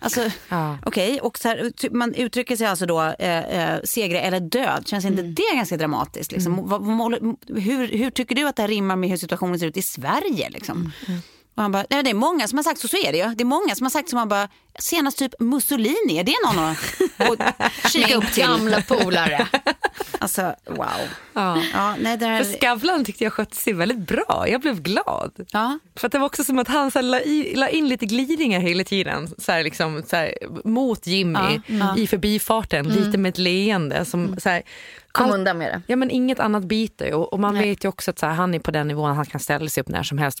Alltså, ja. Okej, okay. och så här, man uttrycker sig alltså då eh, eh, segra eller död. Känns inte mm. det ganska dramatiskt? Liksom? Mm. Hur, hur tycker du att det här rimmar med hur situationen ser ut i Sverige? Liksom? Mm. Och han bara, nej, det är många som har sagt så, så är det ju. Det är många som har sagt som man bara, senast typ Mussolini, är det någon att (laughs) kika upp till? gamla polare. (laughs) alltså, wow. Ja. Ja, nej, där... För Skavlan tyckte jag skötte sig väldigt bra. Jag blev glad. Ja. För att det var också som att han så la, i, la in lite glidningar hela tiden. Så här, liksom, så här, mot Jimmy ja. i förbifarten, mm. lite med ett leende. Som, mm. så här, Kom undan med det. Ja, men inget annat biter. Och, och man nej. vet ju också att så här, han är på den nivån att han kan ställa sig upp när som helst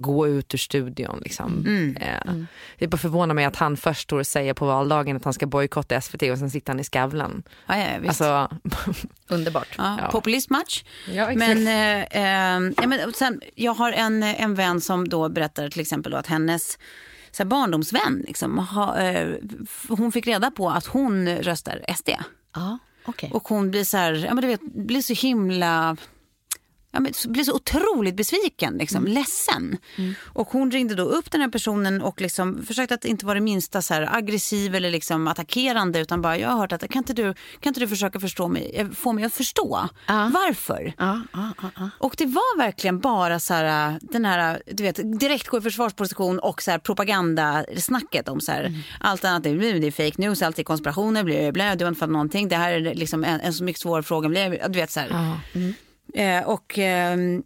Gå ut ur studion. Liksom. Mm. Eh, Det bara förvånar mig att han först står och säger på valdagen att han ska bojkotta SVT och sen sitter han i Skavlan. Ja, ja, visst. Alltså, (laughs) Underbart. Ja, Ja. Populistmatch. Ja, exakt. men, eh, eh, ja, men sen, jag har en, en vän som då berättar till exempel då att hennes så här, barndomsvän, liksom, ha, eh, hon fick reda på att hon röstar SD. Ja, okej. Och hon blir så här, ja, men du vet, blir så himla Ja, men blir så otroligt besviken, liksom, ledsen. Och hon ringde då upp den här personen och liksom försökte att inte vara det minsta så här aggressiv eller liksom attackerande utan bara, jag har hört att kan inte du, kan inte du försöka förstå mig, eh, få mig att förstå Ja. varför? Ja, ja. Och det var verkligen bara så här, den här, du vet, direkt gå i försvarsposition och så här propagandasnacket om så här, allt annat det är fake news, allt är konspirationer, blä, blä, du har inte fattat någonting, det här är liksom en, en så mycket svår fråga, blä, du vet så här. ja. Eh, och ehm,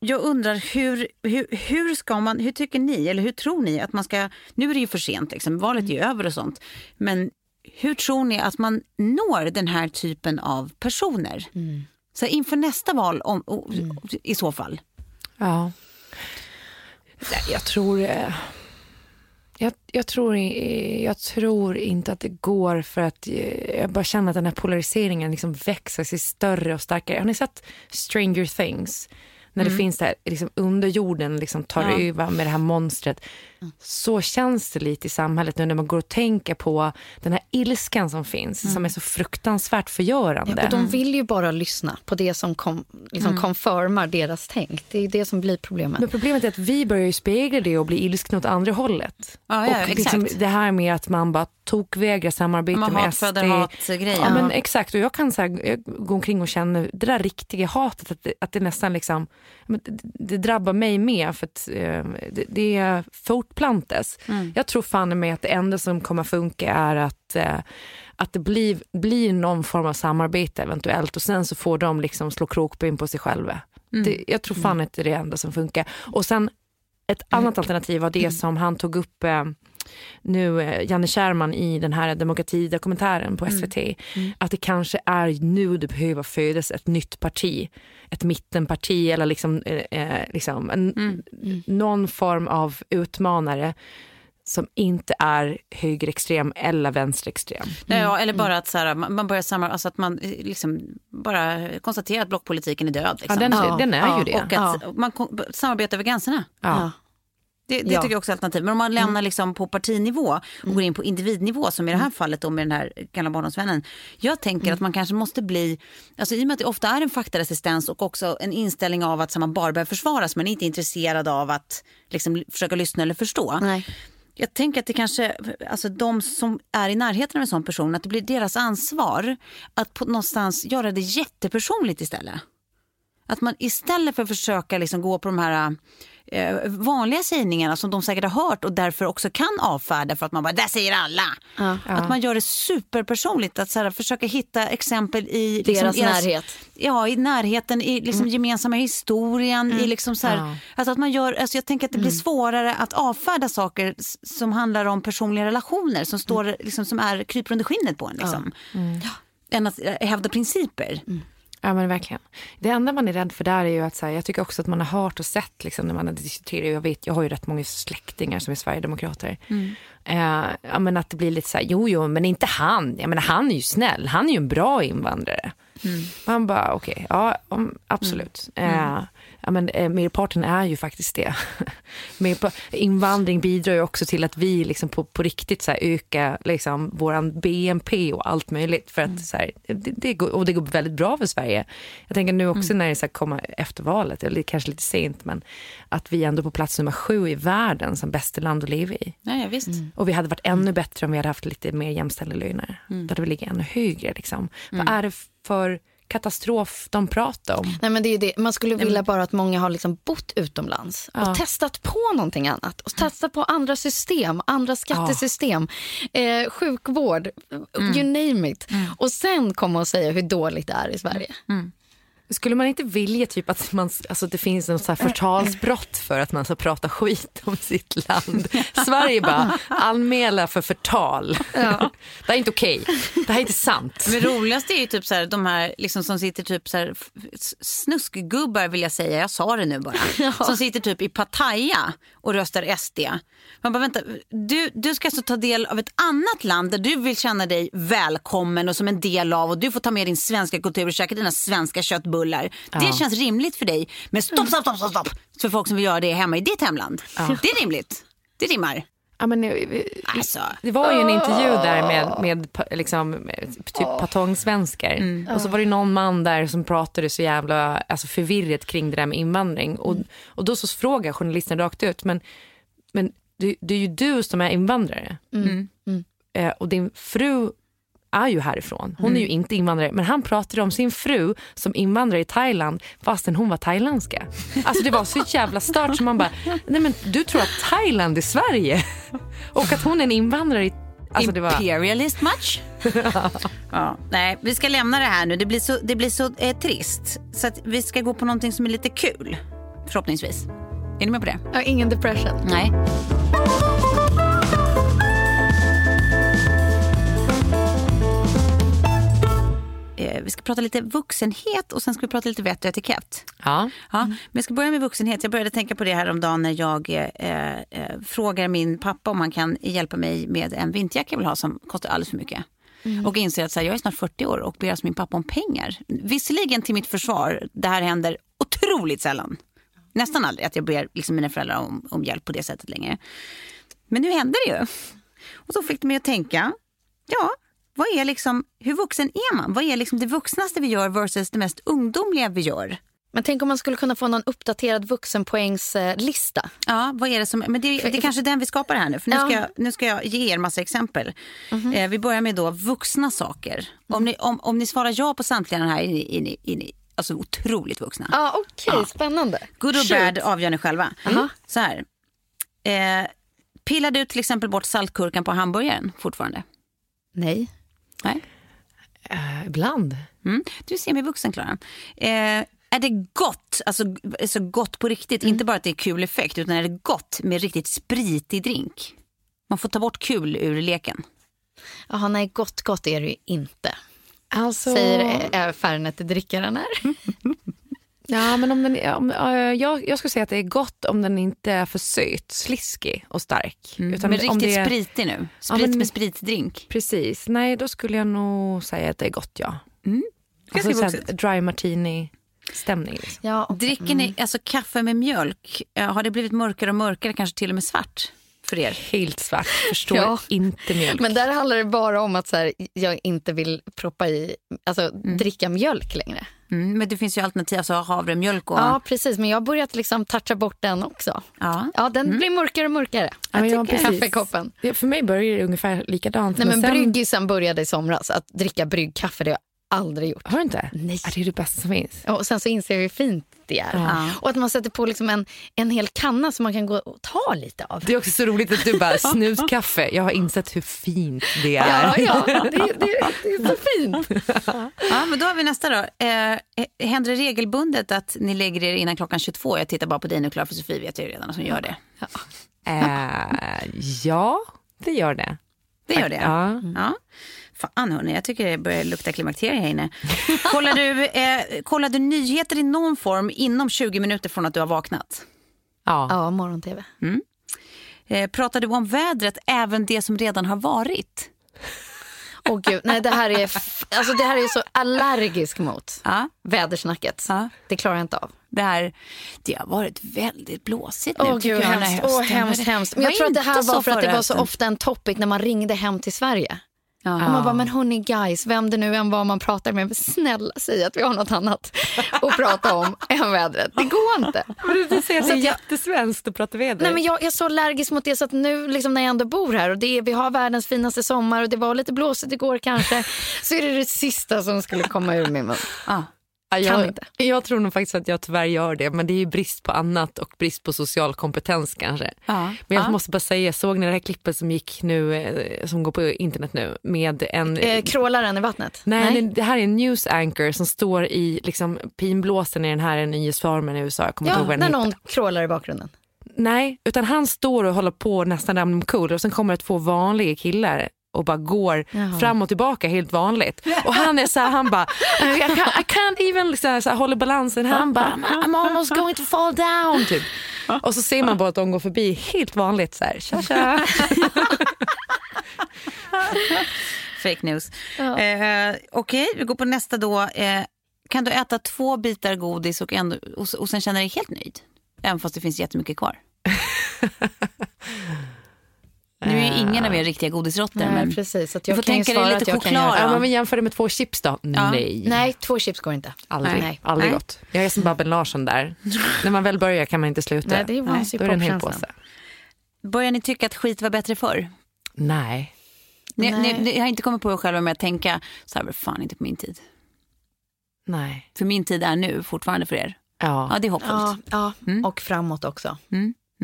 jag undrar hur, hur, hur ska man, hur tycker ni, eller hur tror ni att man ska, nu är det ju för sent, liksom, valet är ju över och sånt, men hur tror ni att man når den här typen av personer? Så här, inför nästa val om, o- i så fall. Ja. Jag tror... eh, Jag, jag, tror, jag tror inte att det går för att eh, jag bara känner att den här polariseringen liksom växer sig större och starkare. Har ni sett Stranger Things? När det finns det här, liksom under jorden liksom tar Ja. över med det här monstret. Så känns det lite i samhället nu när man går och tänker på den här ilskan som finns, som är så fruktansvärt förgörande. Ja, och de vill ju bara lyssna på det som kom, liksom konfirmar deras tänk. Det är det som blir problemet. Men problemet är att vi börjar ju spegla det och bli ilskna åt andra hållet. Ja, ja, och liksom det här med att man bara tokvägrar samarbete Man med SD. hatgrejer. Ja, men exakt. Och jag kan så här, jag går omkring och känner det där riktiga hatet, att det, att det nästan liksom, det, det drabbar mig med för att eh, det, det fortplantas. Mm. Jag tror fan med att det enda som kommer funka är att eh, att det blir, blir någon form av samarbete eventuellt och sen så får de liksom slå krokben på sig själva. Mm. Det, jag tror fan att det är det enda som funkar. Och sen ett annat alternativ var det som han tog upp eh, nu, eh, Janne Kärman i den här demokratidokumentären på SVT. Att det kanske är nu det behöver födas ett nytt parti. Ett mittenparti eller liksom, eh, eh, liksom en, någon form av utmanare som inte är högerextrem eller vänsterextrem. Nej, Ja, eller bara att så här, man börjar samma, alltså att man eh, liksom bara konstaterar att blockpolitiken är död. Liksom. Ja, den, Ja, den är ja, ju det. Och att man samarbetar över gränserna. Det, det Ja. tycker jag också är alternativ. Men om man lämnar liksom på partinivå och går in på individnivå som i det här fallet då med den här gamla barndomsvännen. Jag tänker att man kanske måste bli, alltså i och med att det ofta är en faktaresistens och också en inställning av att man bara behöver försvaras men inte är intresserad av att liksom försöka lyssna eller förstå. Nej. Jag tänker att det kanske, alltså de som är i närheten av en sån person, att det blir deras ansvar att på någonstans göra det jättepersonligt istället. Att man istället för att försöka liksom gå på de här eh, vanliga sägningarna som de säkert har hört och därför också kan avfärda för att man bara, där säger alla. Att man gör det superpersonligt, att så här, försöka hitta exempel i liksom Deras närhet. Ja, i närheten, i liksom gemensamma historien. I liksom så här, Ja. alltså att man gör, alltså jag tänker att det blir svårare att avfärda saker som handlar om personliga relationer som, står, liksom, som är, kryper under skinnet på en. Liksom. Än att eh, hävda principer. Ja men verkligen. Det enda man är rädd för där är ju att så här, jag tycker också att man har hört och sett liksom, när man har diskuterat, jag vet, jag har ju rätt många släktingar som är sverigedemokrater. Eh, ja men att det blir lite så här, jo jo men inte han, jag menar han är ju snäll, han är ju en bra invandrare. Man bara okej, ja om, absolut. Eh, ja, men, eh, merparten är ju faktiskt det. (laughs) Invandring bidrar ju också till att vi liksom på, på riktigt så här, ökar liksom, våran BNP och allt möjligt. För att, så här, det, det går, och det går väldigt bra för Sverige. Jag tänker nu också när det så här, kommer efter valet, eller kanske lite sent, men att vi ändå på plats nummer sju i världen som bästa land att leva i. Ja, ja, visst. Och vi hade varit ännu bättre om vi hade haft lite mer jämställda löner. Då hade vi legat ännu högre. Liksom. Vad är det för katastrof de pratar om? Nej, men det är det. Man skulle vilja bara att många har liksom bott utomlands och Ja. testat på någonting annat. Och testat på andra system, andra skattesystem, eh, sjukvård, you name it. Och sen komma och säga hur dåligt det är i Sverige. Skulle man inte vilja typ att man, alltså det finns en så här förtalsbrott för att man ska prata skit om sitt land? (laughs) Sverige bara anmäla för förtal. Ja. (laughs) Det här är inte okej. Det här är inte sant. Men roligast är ju typ så här, de här liksom som sitter typ så här, snuskgubbar vill jag säga, jag sa det nu bara. (laughs) Ja. Som sitter typ i Pattaya och röstar SD. Man bara vänta, du, du ska alltså ta del av ett annat land där du vill känna dig välkommen och som en del av och du får ta med din svenska kultur och käka dina svenska köttbullar. Ja. Det känns rimligt för dig. Men stopp, stopp, stopp, stopp, stopp för folk som vill göra det hemma i ditt hemland. Ja. Det är rimligt. Det rimmar. Ja, men, eh, alltså. Det var ju en intervju där med, med liksom, typ patongsvenskar. Mm. Och så var det någon man där som pratade så jävla alltså, förvirret kring det där med invandring. Och, mm. och då så frågar journalisten rakt ut, men, men det, det är ju du som är invandrare. Mm. mm. Eh, och din fru är ju härifrån. Hon mm. är ju inte invandrare. Men han pratade om sin fru som invandrare i Thailand fastän hon var thailändska. Alltså det var så jävla stört så man bara, nej men du tror att Thailand är Sverige? Och att hon är en invandrare i Alltså Imperialist var... much? (laughs) ja, nej, vi ska lämna det här nu. Det blir så, det blir så eh, trist. Så att vi ska gå på någonting som är lite kul. Förhoppningsvis. Är ni med på det? Ja, ingen depression. Nej. Vi ska prata lite vuxenhet och sen ska vi prata lite vett och etikett. Ja. ja. Men jag ska börja med vuxenhet. Jag började tänka på det här om dagen när jag eh, eh, frågar min pappa om han kan hjälpa mig med en vinterjacka jag vill ha som kostar alldeles för mycket. Mm. Och inser att så här, jag är snart 40 år och ber alltså min pappa om pengar. Visserligen till mitt försvar, det här händer otroligt sällan. Nästan aldrig att jag ber liksom mina föräldrar om, om hjälp på det sättet längre. Men nu händer det ju. Och så fick det mig att tänka, ja, vad är liksom, hur vuxen är man? Vad är liksom det vuxnaste vi gör versus det mest ungdomliga vi gör? Men tänk om man skulle kunna få någon uppdaterad vuxenpoängslista. Ja, vad är det som, men det, det är kanske den vi skapar här nu. För nu, ska, jag, nu ska jag ge er massa exempel. Mm -hmm. eh, vi börjar med då vuxna saker. Mm. Om, ni, om, om ni svarar ja på samtliga här är ni, är ni, är ni alltså otroligt vuxna. Ah, Okej, okay. ja. spännande. Good och bad avgör ni själva. Mm. Så här. Eh, pillar du till exempel bort saltkurkan på hamburgaren fortfarande? Nej. Nej. Uh, ibland. Mm. Du ser mig vuxen, Klara. Eh, är det gott, alltså så gott på riktigt, mm. inte bara att det är kul effekt, utan är det gott med riktigt spritig drink? Man får ta bort kul ur leken. Jaha, nej, gott gott är det ju inte. Alltså... Säger Fernet-drickaren här. (laughs) Ja, men om den, om, jag, jag skulle säga att det är gott om den inte är för söt, sliskig och stark. Mm. Utan men riktigt om det är, spritig nu? Sprit ja, men, med spritdrink? Precis. Nej, då skulle jag nog säga att det är gott, ja. Mm. Alltså, så här, dry martini stämning. Liksom. Ja, Dricker ni mm. alltså, kaffe med mjölk? Har det blivit mörkare och mörkare, kanske till och med svart? För er. Helt svart, förstår ja. inte mjölk. Men där handlar det bara om att så här, jag inte vill proppa i, alltså mm. dricka mjölk längre. Mm, men det finns ju alternativ, alltså havremjölk och... Ja, precis. Men jag har börjat liksom toucha bort den också. Ja, ja den mm. blir mörkare och mörkare. Jag ja, tycker kaffekoppen. Ja, för mig börjar det ungefär likadant. Nej, men, men sen... Bryggisen började i somras. Att dricka bryggkaffe, det har jag aldrig gjort. Har du inte? Nej. det är det bästa som finns. Och sen så inser jag hur fint det är. Ja. Och att man sätter på liksom en, en hel kanna som man kan gå och ta lite av. Det är också så roligt att du bara (laughs) snuskaffe. Jag har insett hur fint det är. Ja, ja. Det, (laughs) det, det är så fint. Ja, men då har vi nästa då. Eh, händer det regelbundet att ni lägger er innan klockan 22? Jag tittar bara på dig nu Klara, för Sofie vet jag redan som gör det. Ja. Eh, ja, det gör det. Det gör det? Ja. ja. Fan hörni, jag tycker det börjar lukta klimakterie här inne. kollar, du, eh, kollar du nyheter i någon form inom 20 minuter från att du har vaknat? Ja, ja morgon-tv. Mm. Eh, pratar du om vädret, även det som redan har varit? Åh oh, gud, nej det här är, alltså det här är så allergisk mot. Ja. Vädersnacket. Ja. Det klarar jag inte av. Det, här, det har varit väldigt blåsigt nu oh, tycker gud, jag. Hemskt, oh, hemskt, hemskt. Men jag tror att det här var för att det var så ofta en topic när man ringde hem till Sverige. Ja. Och man bara, men hörni guys, vem det nu än var man pratar med, snälla säg att vi har något annat att prata om (laughs) än vädret. Det går inte. Men du säger att det är jättesvenskt att prata väder. Nej, men jag, jag är så allergisk mot det så att nu liksom, när jag ändå bor här och det är, vi har världens finaste sommar och det var lite blåsigt igår kanske, (laughs) så är det det sista som skulle komma ur min mun. Ja. Ja, Kan jag, inte. jag tror nog faktiskt att jag tyvärr gör det, men det är ju brist på annat och brist på social kompetens kanske. Ja. Men jag Ja. måste bara säga, såg ni det här klippet som gick nu, eh, som går på internet nu med en... Eh, krålaren i vattnet? Nej, Det, det här är en news anchor som står i liksom, pinblåsen i den här nyhetsformen i USA. Jag kommer Ja, när någon krålar i bakgrunden. Nej, utan han står och håller på nästan där cool och sen kommer det två vanliga killar och bara går Jaha. fram och tillbaka helt vanligt. Och han är så här, han bara, I can't, I can't even, här, så här, håller balansen. Han bara, I'm almost going to fall down. Typ. Och så ser man bara att de går förbi helt vanligt så här, tja tja. (laughs) Fake news. Eh, Okej, vi går på nästa då. Eh, kan du äta två bitar godis och, ändå, och, och sen känna dig helt nöjd? Även fast det finns jättemycket kvar. (laughs) Nu är ju ingen av er riktiga godisråttor. Nej, men precis. Så att Du jag får kan tänka dig lite choklad. Ja, men jämför det med två chips då? Nej. Nej, två chips går inte. Aldrig, Nej. aldrig Nej. gått. Jag är som Babben Larsson där. När man väl börjar kan man inte sluta. Nej, det var Nej, ju Då är det en hel påse. Börjar ni tycka att skit var bättre förr? Nej. Ni, Nej. ni, ni har inte kommit på er själva med att tänka så här fan inte på min tid. Nej. För min tid är nu fortfarande för er. Ja. Ja, det är hoppfullt. Ja, ja. Mm. och framåt också.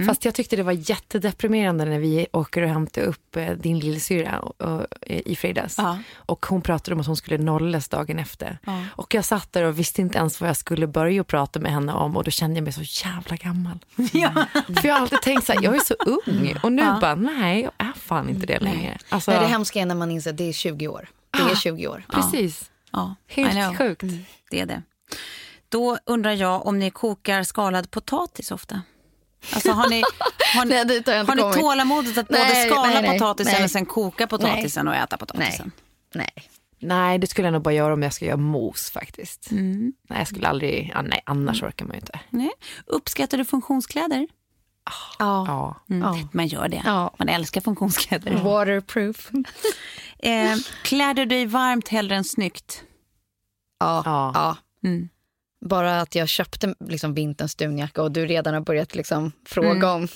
Fast jag tyckte det var jättedeprimerande när vi åker och hämtar upp eh, din och, eh, i fredags. Ja. Och hon pratade om att hon skulle nollas dagen efter. Ja. Och jag satt där och visste inte ens vad jag skulle börja prata med henne om och då kände jag mig så jävla gammal. (laughs) För jag har alltid tänkt så här, jag är så ung och nu bara, nej jag är fan inte det längre. Alltså, Nej, det hemska är när man inser att det är 20 år. Det är 20 år. Precis. Ja. Helt sjukt. Det är det. Då undrar jag om ni kokar skalad potatis ofta? Alltså har ni, har ni, Nej, dit har jag inte har ni kommit. tålamodet att både Nej, skala nej, nej, potatisen nej. och sen koka potatisen och äta potatisen? Nej. Nej, det skulle jag nog bara göra om jag ska göra mos faktiskt. Mm. Nej, jag skulle aldrig, ja, nej annars orkar man ju inte. Nej. Uppskattar du funktionskläder? Ja. Ja. Ja. Man gör det. Ja. Man älskar funktionskläder. Waterproof. Eh, klär du dig varmt hellre än snyggt? Ja. Ja. ja. Mm. Bara att jag köpte liksom vinterns dunjacka och du redan har börjat liksom fråga om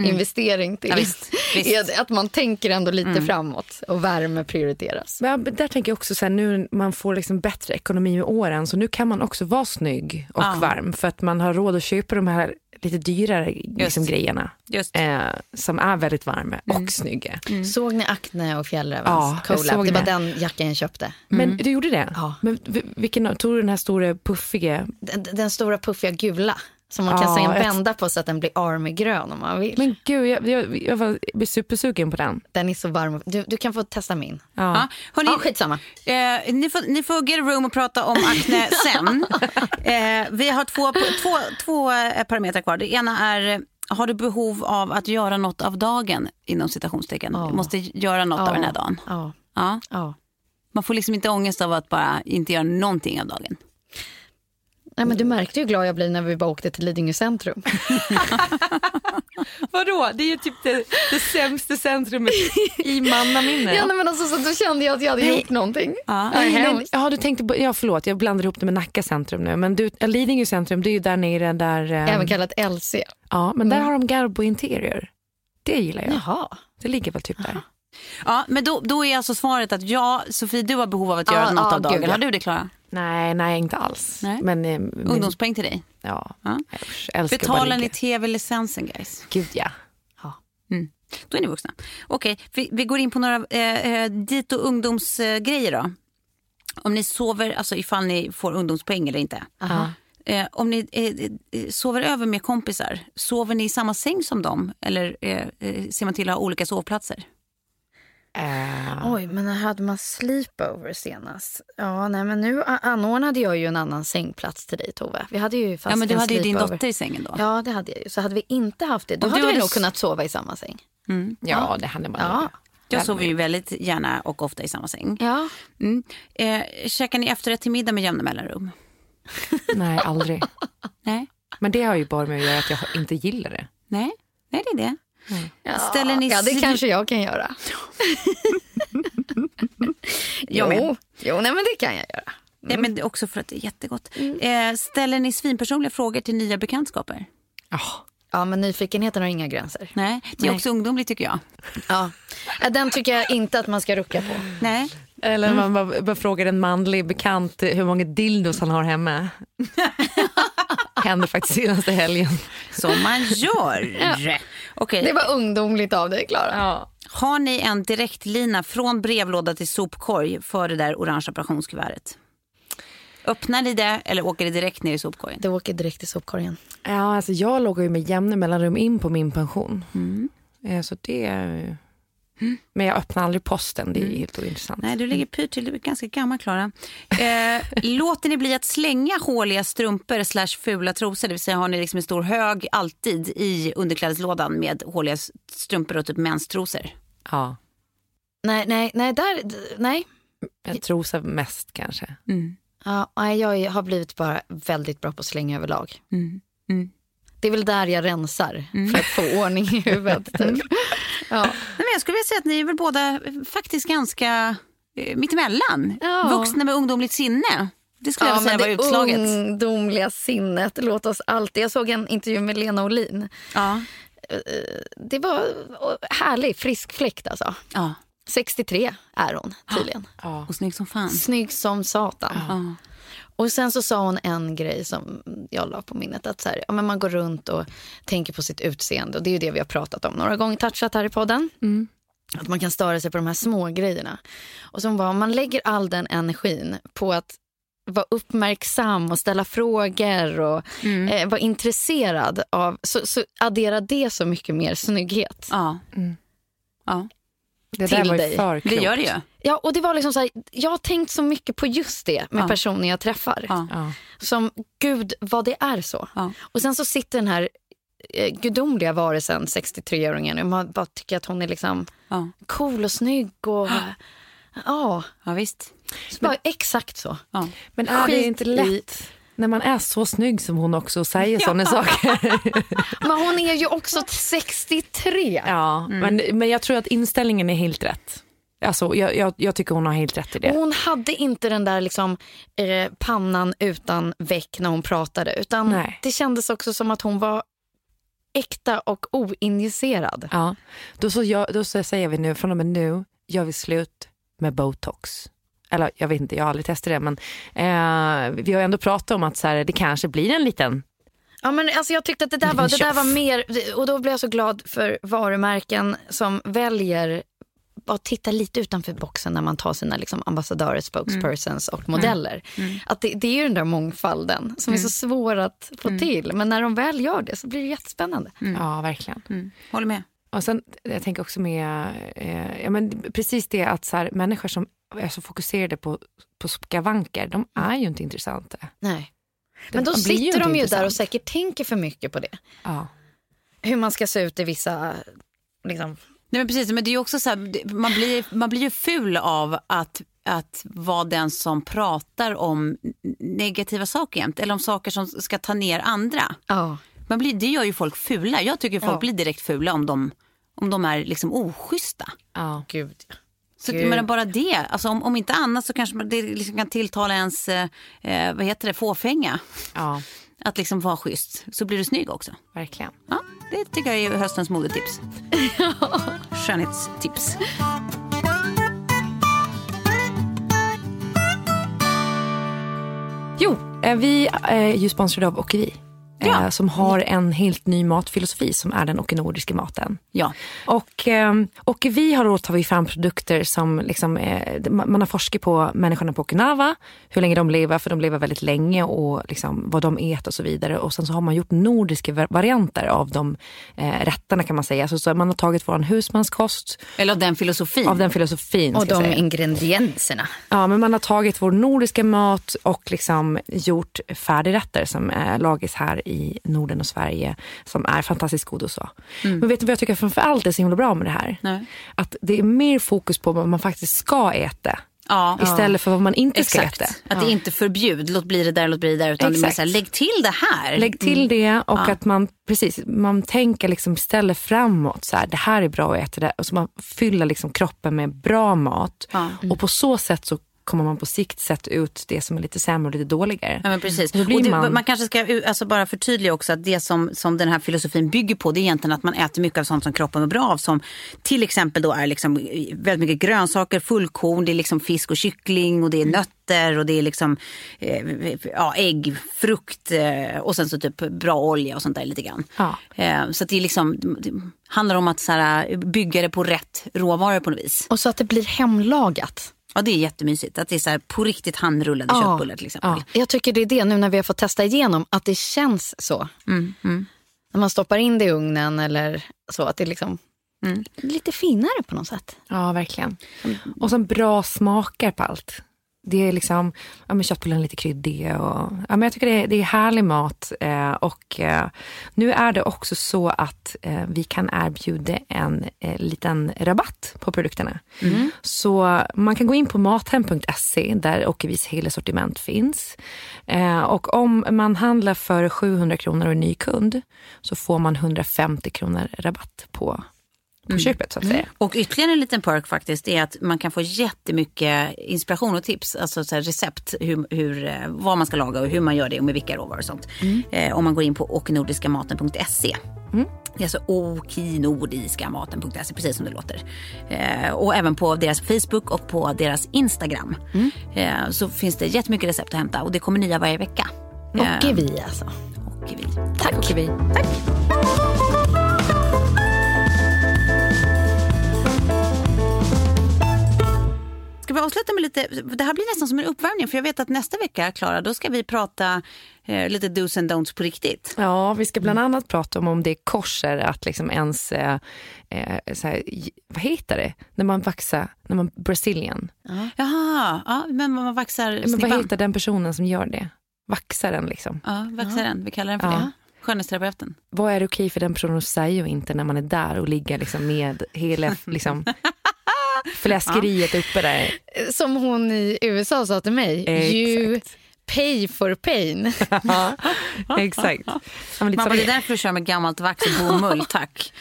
investering till. Ja, visst, visst. (laughs) Att man tänker ändå lite framåt och värme prioriteras. Men där tänker jag också så här, nu man får liksom bättre ekonomi med åren så nu kan man också vara snygg och Ja. varm för att man har råd att köpa de här lite dyrare liksom, grejerna Just. eh, som är väldigt varma och snygga. Såg ni Acne och Fjällrävens Ja, collab? Det var den jackan jag köpte. Men du gjorde det? Ja. Men vi- vilken, tog du den här stora puffiga? Den, den stora puffiga gula som man Ja, kan sen ett- vända på så att den blir armygrön om man vill. Men gud, jag, jag, jag blev supersugen på den. Den är så varm. Du, du kan få testa min. Ja. Ja, hörni, Ja, skitsamma. Eh, ni, får, ni får get a room och prata om akne (laughs) sen. Eh, vi har två, två, två eh, parametrar kvar. Det ena är, har du behov av att göra något av dagen? Inom citationstecken. Du måste göra något av den här dagen. Ja. Ja. ja. Man får liksom inte ångest av att bara inte göra någonting av dagen. Nej, men du märkte ju hur glad jag blir när vi bara åkte till Lidingö centrum. (laughs) Vadå? Det är ju typ det, det sämsta centrumet i mannaminne. Ja, nej, men alltså, så då kände jag att jag hade gjort någonting. Ja. Nej, ja, du tänkte på, ja, förlåt, jag blandar ihop det med Nacka centrum nu. Men du, Lidingö centrum, det är ju där nere där... eh, Även kallat LC. ja, men där har de Garbo Interior. Det gillar jag. Jaha. Det ligger väl typ där. Ja, men då, då är alltså svaret att ja, Sofie, du har behov av att göra Ja, något ja, av dagen. gud, ja. Har du det, Klara? Nej, nej, inte alls. Nej. Men, eh, men Ungdomspoäng till dig. Ja, Ja. Älskar Betalar ni tv-licensen, guys? Gud ja. Mm. Då är ni vuxna. Okej, vi, vi går in på några eh, eh, dit och ungdomsgrejer då. Om ni sover, alltså ifall ni får ungdomspoäng eller inte. Aha. Eh, om ni eh, eh, sover över med kompisar, sover ni i samma säng som dem? Eller eh, ser man till att ha olika sovplatser? Eh, Oj, men när hade man sleepover senast? Ja, nej, men nu anordnade jag ju en annan sängplats till dig, Tove. Vi hade ju fast ja, men du en hade ju din dotter i sängen då. Ja, det hade jag ju. Så hade vi inte haft det, då du hade vi hade nog kunnat sova i samma säng. Mm. ja, det hade man Ja. Jag sover ju väldigt gärna och ofta i samma säng. Ja. Mm. Eh, käkar ni efterrätt till middag med jämna mellanrum? (laughs) Nej, aldrig. Nej, Men det har ju bara med att göra att jag inte gillar det. nej, nej det är det. Ja. Ställer ni ja, det kanske jag kan göra. (laughs) Jag jo, jo nej, men det kan jag göra. Nej, men det är också för att det är jättegott. Eh, ställer ni svinpersonliga frågor till nya bekantskaper? Ja. Ja, men nyfikenheten har inga gränser. Nej, det är Nej. också ungdomligt tycker jag. Ja. Ja, Den tycker jag inte att man ska rucka på. Nej, Eller man bara, bara frågar en manlig bekant hur många dildos han har hemma. (laughs) Hände faktiskt senaste helgen. Som man gör. Okej. Det var ungdomligt av dig, Klara. Ja. Har ni en direktlina från brevlåda till sopkorg för det där orangea operationskuvertet? Öppnar ni det eller åker det direkt ner i sopkorgen? Det åker direkt i sopkorgen. Ja, alltså jag loggar ju med jämna mellanrum in på min pension. Eh, Så det Men jag öppnar aldrig posten, det är helt ointressant. Nej, du ligger pyrt till. Du är ganska gammal, Klara. Eh, (laughs) låter ni bli att slänga håliga strumpor slash fula trosor? Det vill säga, har ni liksom en stor hög alltid i underklädeslådan med håliga strumpor och typ menstrosor? Ja, Nej, nej, nej, där, nej. jag trosar mest kanske. Ja, nej, jag har blivit bara väldigt bra på att slänga överlag. Mm. Mm. Det är väl där jag rensar för att få ordning i huvudet. (laughs) Typ. Ja. Men jag skulle vilja säga att ni är väl båda eh, faktiskt ganska eh, mittemellan. Ja. Vuxna med ungdomligt sinne. Det skulle jag Ja, vilja säga var utslaget. ungdomliga sinnet, låt oss alltid. Jag såg en intervju med Lena Olin. Ja. Det var härlig, frisk fläkt alltså. ja. 63 är hon tydligen. Och snygg som fan. Snygg som satan. Ja. Och sen så sa hon en grej som jag la på minnet. Att så här, ja, men man går runt och tänker på sitt utseende. Och det är ju det vi har pratat om några gånger, touchat här i podden. Att man kan störa sig på de här små grejerna. Och som var, om man lägger all den energin på att vara uppmärksam och ställa frågor och eh, vara intresserad av, så, så adderar det så mycket mer snygghet. Ja. ja, Det Till där var dig. för det klokt. gör det ju. Ja, och det var liksom så här, jag har tänkt så mycket på just det med Ja. personer jag träffar. Ja. Som, gud vad det är så. Ja. Och sen så sitter den här eh, gudomliga varelsen, 63-åringen, och man bara tycker att hon är liksom Ja. cool och snygg och (gasps) ja, ja, visst. bara exakt så. Ja. Men är Skit det inte i- lätt när man är så snygg som hon också säger sådana (laughs) saker? (laughs) Men hon är ju också 63. ja, men, men jag tror att inställningen är helt rätt. Alltså, jag, jag, jag tycker hon har helt rätt i det. hon hade inte den där liksom, eh, pannan utan väck när hon pratade. Utan Nej. det kändes också som att hon var äkta och oinjicerad. Ja. Då, så jag, då så säger vi nu, från och med nu gör vi slut med botox. Eller jag vet inte, jag har aldrig testat det men eh, vi har ändå pratat om att så här, det kanske blir en liten Ja, men alltså jag tyckte att det där, var, det där var mer, och då blev jag så glad för varumärken som väljer att titta lite utanför boxen när man tar sina liksom, ambassadörer, spokespersons och modeller. Att det, det är ju den där mångfalden som är så svår att få till. Men när de väl gör det så blir det jättespännande. Ja, verkligen. Mm. Håller med. Och sen, jag tänker också med, eh, ja, men precis det att så här, människor som är så fokuserade på, på skavanker, de är ju inte intressanta. Nej. Men då ju sitter de ju där och intressant. säkert tänker för mycket på det. Ja. Hur man ska se ut i vissa... Liksom, Nej, men precis, men det är ju också så här, man, blir, man blir ju ful av att, att vara den som pratar om negativa saker jämt. Eller om saker som ska ta ner andra. ja. Man blir, det gör ju folk fula. Jag tycker folk Ja. blir direkt fula om de, om de är liksom oschyssta. Ja. Gud. Så Gud. men bara det, alltså om, om inte annat så kanske det liksom kan tilltala ens eh, eh, vad heter det, fåfänga. ja, Att liksom vara schysst, så blir du snygg också. verkligen. Ja, det tycker jag är höstens modetips. (laughs) Skönhetstips. Jo, eh, vi är ju sponsrade av Åkeri. Ja. eh, Som har en helt ny matfilosofi som är den nordiska maten. Ja. Och, eh, och vi har då tagit fram produkter som liksom, eh, man har forskat på människorna på Okinawa, hur länge de lever, för de lever väldigt länge och liksom, vad de äter och så vidare. Och sen så har man gjort nordiska var- varianter av de eh, rätterna kan man säga. Så, så man har tagit vår husmanskost, Eller av den filosofin. av den filosofin. Och de ingredienserna. Ja, men man har tagit vår nordiska mat och liksom gjort färdigrätter som är lagis här i Norden och Sverige som är fantastiskt god och så. Men vet du vad jag tycker framför allt är så himla bra med det här? Nej. Att det är mer fokus på vad man faktiskt ska äta Ja. istället för vad man inte ska Exakt. äta. Att det inte är förbjud, låt bli det där, låt bli det där. Utan det är här, lägg till det här. Lägg till det och Ja. att man precis, man tänker liksom istället framåt. Så här, det här är bra att äta det. Och så man fyller liksom kroppen med bra mat. Ja. Och på så sätt så kommer man på sikt sätta ut det som är lite sämre och lite dåligare. Ja, men precis. Då blir det, man- man... kanske ska alltså bara förtydliga också att det som, som den här filosofin bygger på det är egentligen att man äter mycket av sånt som kroppen mår bra av. Som till exempel då är liksom väldigt mycket grönsaker, fullkorn, det är liksom fisk och kyckling och det är nötter och det är liksom eh, ja, ägg, frukt eh, och sen så typ bra olja och sånt där lite grann. Ja. Eh, så att det är liksom, det handlar om att så här, bygga det på rätt råvaror på något vis. Och så att det blir hemlagat. Ja det är jättemysigt att det är så här på riktigt handrullade Ja. köttbullar till exempel. Ja. Jag tycker det är det nu när vi har fått testa igenom, att det känns så. Mm, mm. När man stoppar in det i ugnen eller så, att det är liksom Mm. lite finare på något sätt. Ja, verkligen. Och sen bra smaker på allt. Det är liksom, ja men köttbullen är lite kryddig och, ja men jag tycker det är, det är härlig mat. Eh, och eh, nu är det också så att eh, vi kan erbjuda en eh, liten rabatt på produkterna. Så man kan gå in på mathem.se där Ockevis hela sortiment finns. Eh, och om man handlar för 700 kronor och är ny kund så får man 150 kronor rabatt på, på köpet så att säga. Och ytterligare en liten perk faktiskt är att man kan få jättemycket inspiration och tips, alltså så recept hur, hur, eh, vad man ska laga och hur man gör det och med vilka råvaror och sånt. Eh, om man går in på oknordiskamaten.se. Det är alltså oknordiskamaten.se, precis som det låter. Eh, och även på deras Facebook och på deras Instagram. Eh, så finns det jättemycket recept att hämta och det kommer nya varje vecka. Och är vi alltså. Och vi. Tack. Och vi. Ska vi avsluta med lite, det här blir nästan som en uppvärmning för jag vet att nästa vecka, Klara, då ska vi prata eh, lite dos and don'ts på riktigt. Ja, vi ska bland annat prata om om det är korser att liksom ens, eh, eh, så här, vad heter det, när man vaxar, när man brazilian. Jaha, ja, men man vaxar Men vad heter den personen som gör det? Vaxar den liksom. Ja, vaxar den, vi kallar den för Ja. det. Skönhetsterapeuten. Vad är det okej för den personen att säga och inte när man är där och ligger liksom med hela liksom, (laughs) fläskeriet uppe där? Som hon i USA sa till mig, you Exakt. pay for pain. (laughs) Ja, exakt. Ja, men bara, det är är därför du kör med gammalt vax och bomull, (laughs) tack.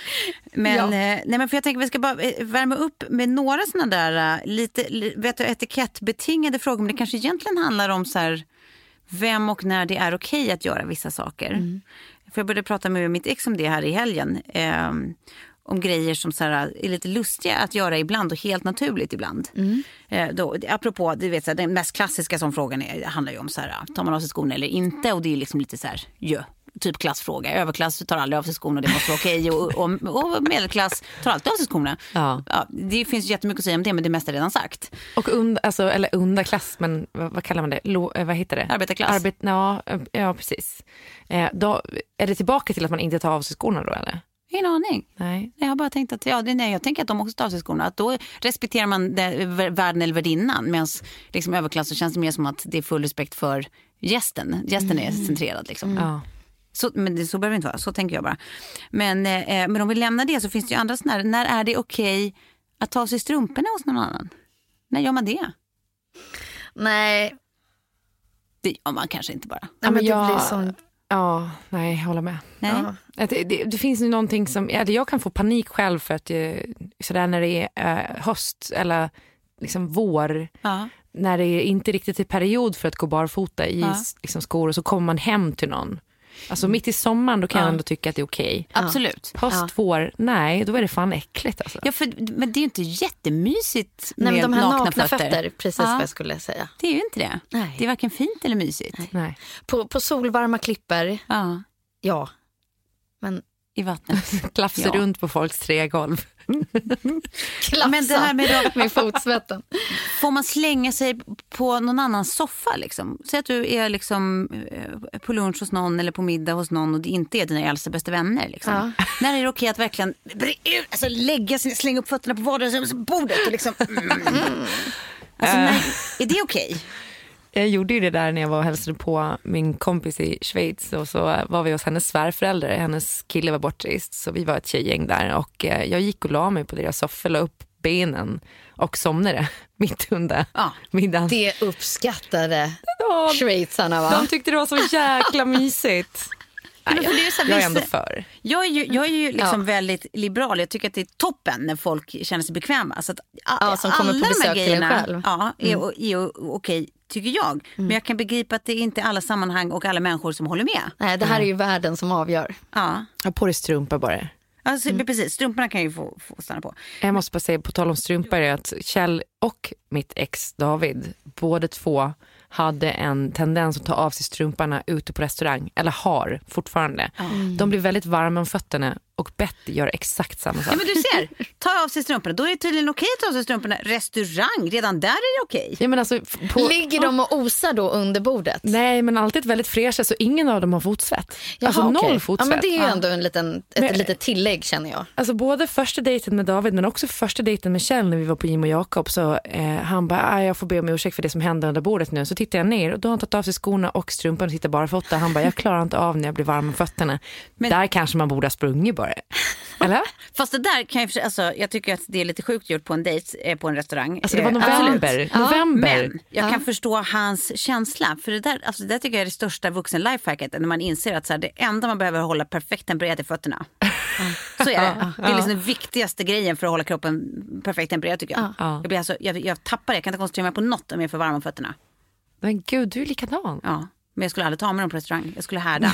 Men, Ja. eh, nej, men för jag tänker vi ska bara eh, värma upp med några sådana där eh, lite li- vet du, etikettbetingade frågor. Men det kanske egentligen handlar om så här, vem och när det är okej att göra vissa saker. För jag började prata med mitt ex om det här i helgen. Eh, om grejer som så här, är lite lustiga att göra ibland och helt naturligt ibland. Eh, då, apropå, du vet, så här, den mest klassiska som frågan är, handlar ju om så här, tar man av sig skorna eller inte? Och det är liksom lite så här, ja, typ klassfråga. Överklass tar aldrig av sig skorna, det måste vara okej. Och, och, och medelklass tar alltid av sig skorna. Ja. det finns jättemycket att säga om det, men det mesta är redan sagt. Och und, alltså, eller underklass, men vad, vad kallar man det? Lo, eh, vad heter det? Arbetarklass. Arbet, ja, eh, ja, precis. Eh, då, är det tillbaka till att man inte tar av sig skorna då eller? Ingen aning. Nej. Jag har bara tänkt att, ja, det, nej, jag tänker att de också tar av sig skorna. Att då respekterar man det, värden eller värdinnan. Medan liksom, överklass så känns det mer som att det är full respekt för gästen. Gästen är centrerad. Liksom. Ja. Så, men det, så behöver det inte vara, så tänker jag bara. Men, eh, men om vi lämnar det så finns det ju andra sådana här, när är det okej att ta av sig strumporna hos någon annan? När gör man det? Nej, Det gör man kanske inte bara. nej men jag- det blir sån... Ja, nej, jag håller med. Nej? Ja. Det, det, det finns ju någonting som, ja, jag kan få panik själv för att jag, sådär när det är eh, höst eller liksom vår, Ja. när det inte riktigt är period för att gå barfota i liksom, skor och så kommer man hem till någon. Alltså mitt i sommaren då kan jag Ja. ändå tycka att det är okej. Absolut. Höst, vår, nej då är det fan äckligt alltså. Ja, för, men det är ju inte jättemysigt Nej, med de här nakna, nakna, fötter. fötter, precis Ja. vad jag skulle säga. Det är ju inte det. Nej. Det är varken fint eller mysigt. Nej. På, på solvarma klipper, Ja, ja. Men i vattnet. (laughs) Klafsa Ja. runt på folks trägolv. Klafsa Men det här med då- med fotsvetten. (laughs) Får man slänga sig på någon annans soffa? Liksom? Säg att du är liksom, eh, på lunch hos någon eller på middag hos någon och det inte är dina äldsta bästa vänner. Liksom. När är det okej att verkligen alltså, lägga sig, slänga upp fötterna på vardagsrumsbordet? Och liksom, mm. (laughs) alltså, när, är det okej? Jag gjorde ju det där när jag var och hälsade på min kompis i Schweiz och så var vi hos hennes svärföräldrar. Hennes kille var bortrest så vi var ett tjejgäng där och eh, jag gick och la mig på deras soffa, la upp benen och somnade (laughs) mitt under Ja. middagen. Det uppskattade Ja, schweizarna va? de tyckte det var så jäkla mysigt. Ja, men för det är här, jag är ändå för. Jag är ju, jag är ju liksom Ja. väldigt liberal. Jag tycker att det är toppen när folk känner sig bekväma. Så att Ja, som kommer på besök till en själv. Ja, är, o- är o- okej, tycker jag. Men jag kan begripa att det är inte alla sammanhang och alla människor som håller med. Nej, det här är ju världen som avgör. Ja, Ha på dig strumpa bara. alltså, precis. Strumporna kan ju få, få stanna på. Jag måste bara säga på tal om strumpor är att Kjell och mitt ex David, båda två hade en tendens att ta av sig strumporna ute på restaurang, eller har fortfarande. De blir väldigt varma om fötterna och Betty gör exakt samma sak. Ja, men du ser, ta av sig strumporna. Då är det tydligen okej att ta av sig strumporna. Restaurang, redan där är det okej. Ja, men alltså, på, Ligger de och osar då under bordet? Nej, men alltid väldigt fräscha så ingen av dem har fotsvett. Jaha, alltså noll okej. fotsvett. Ja, men det är ju ändå en liten, ett Men- litet tillägg känner jag. Alltså både första dejten med David men också första dejten med Kjell när vi var på Jim och Jakob så eh, han bara, "Ah, jag får be om ursäkt för det som hände under bordet nu. Så tittar jag ner och då har han tagit av sig skorna och strumpan och sitter barfota. Han bara, jag klarar inte av när jag blir varm om fötterna. Men- Där kanske man borde ha sprungit bara. (laughs) Eller? Fast det där kan jag, för- alltså, jag tycker att det är lite sjukt gjort på en dejt eh, på en restaurang. Alltså det var Eh, november. absolut. november. Men jag kan förstå hans känsla. För det där, alltså det där tycker jag är det största vuxen lifehacket. När man inser att så här, det enda man behöver hålla perfekt tempererat är fötterna. (laughs) Så är det. Det är liksom den viktigaste grejen för att hålla kroppen perfekt tempererad tycker jag. Ja. Jag, blir alltså, jag, jag tappar det. Jag kan inte koncentrera mig på något om jag är för varm om fötterna. Men gud, du är likadan. Ja. Men jag skulle aldrig ta med dem på restaurang. Jag skulle härda.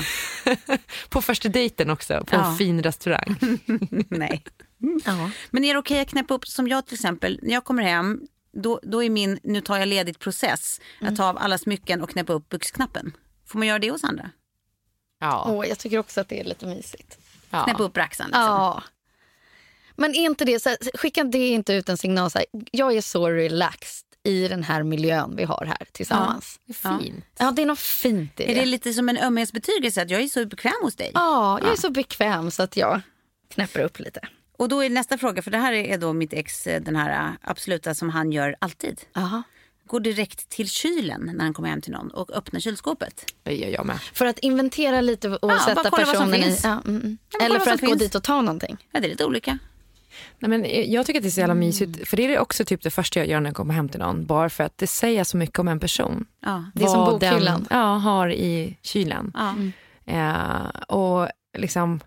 (laughs) På första dejten också, på Ja. en fin restaurang. (laughs) Nej. (laughs) Ja. Men är det okej att knäppa upp, som jag till exempel, när jag kommer hem, då, då är min nu tar jag ledigt process att ta av alla smycken och knäppa upp byxknappen. Får man göra det hos andra? Ja. Åh, jag tycker också att det är lite mysigt. ja. Knäppa upp braxan liksom. Ja. Men är inte det så här, skicka det inte ut en signal så här, jag är så relaxed i den här miljön vi har här tillsammans. Det är fint. Ja, det är något fint i det. Är det lite som en ömhetsbetygelse att jag är så bekväm hos dig? Ja, jag är så bekväm så att jag knäpper upp lite. Och då är nästa fråga, för det här är då mitt ex, eh, den här eh, absoluta som han gör alltid. Aha. Går direkt till kylen när han kommer hem till någon och öppnar kylskåpet. Det gör jag med. För att inventera lite och Ja, sätta kolla vad som personen i... finns. Ja, mm, mm. Ja, Eller för att gå finns. dit och ta någonting. Ja, det är lite olika. Nej, men eh, jag tycker att det är så jävla mysigt, för det är också typ det första jag gör när jag kommer hem till någon. Bara för att det säger så mycket om en person. Ja. Det är som vad den, bokhyllan. ja, har i kylen. Ja. Eh, och liksom,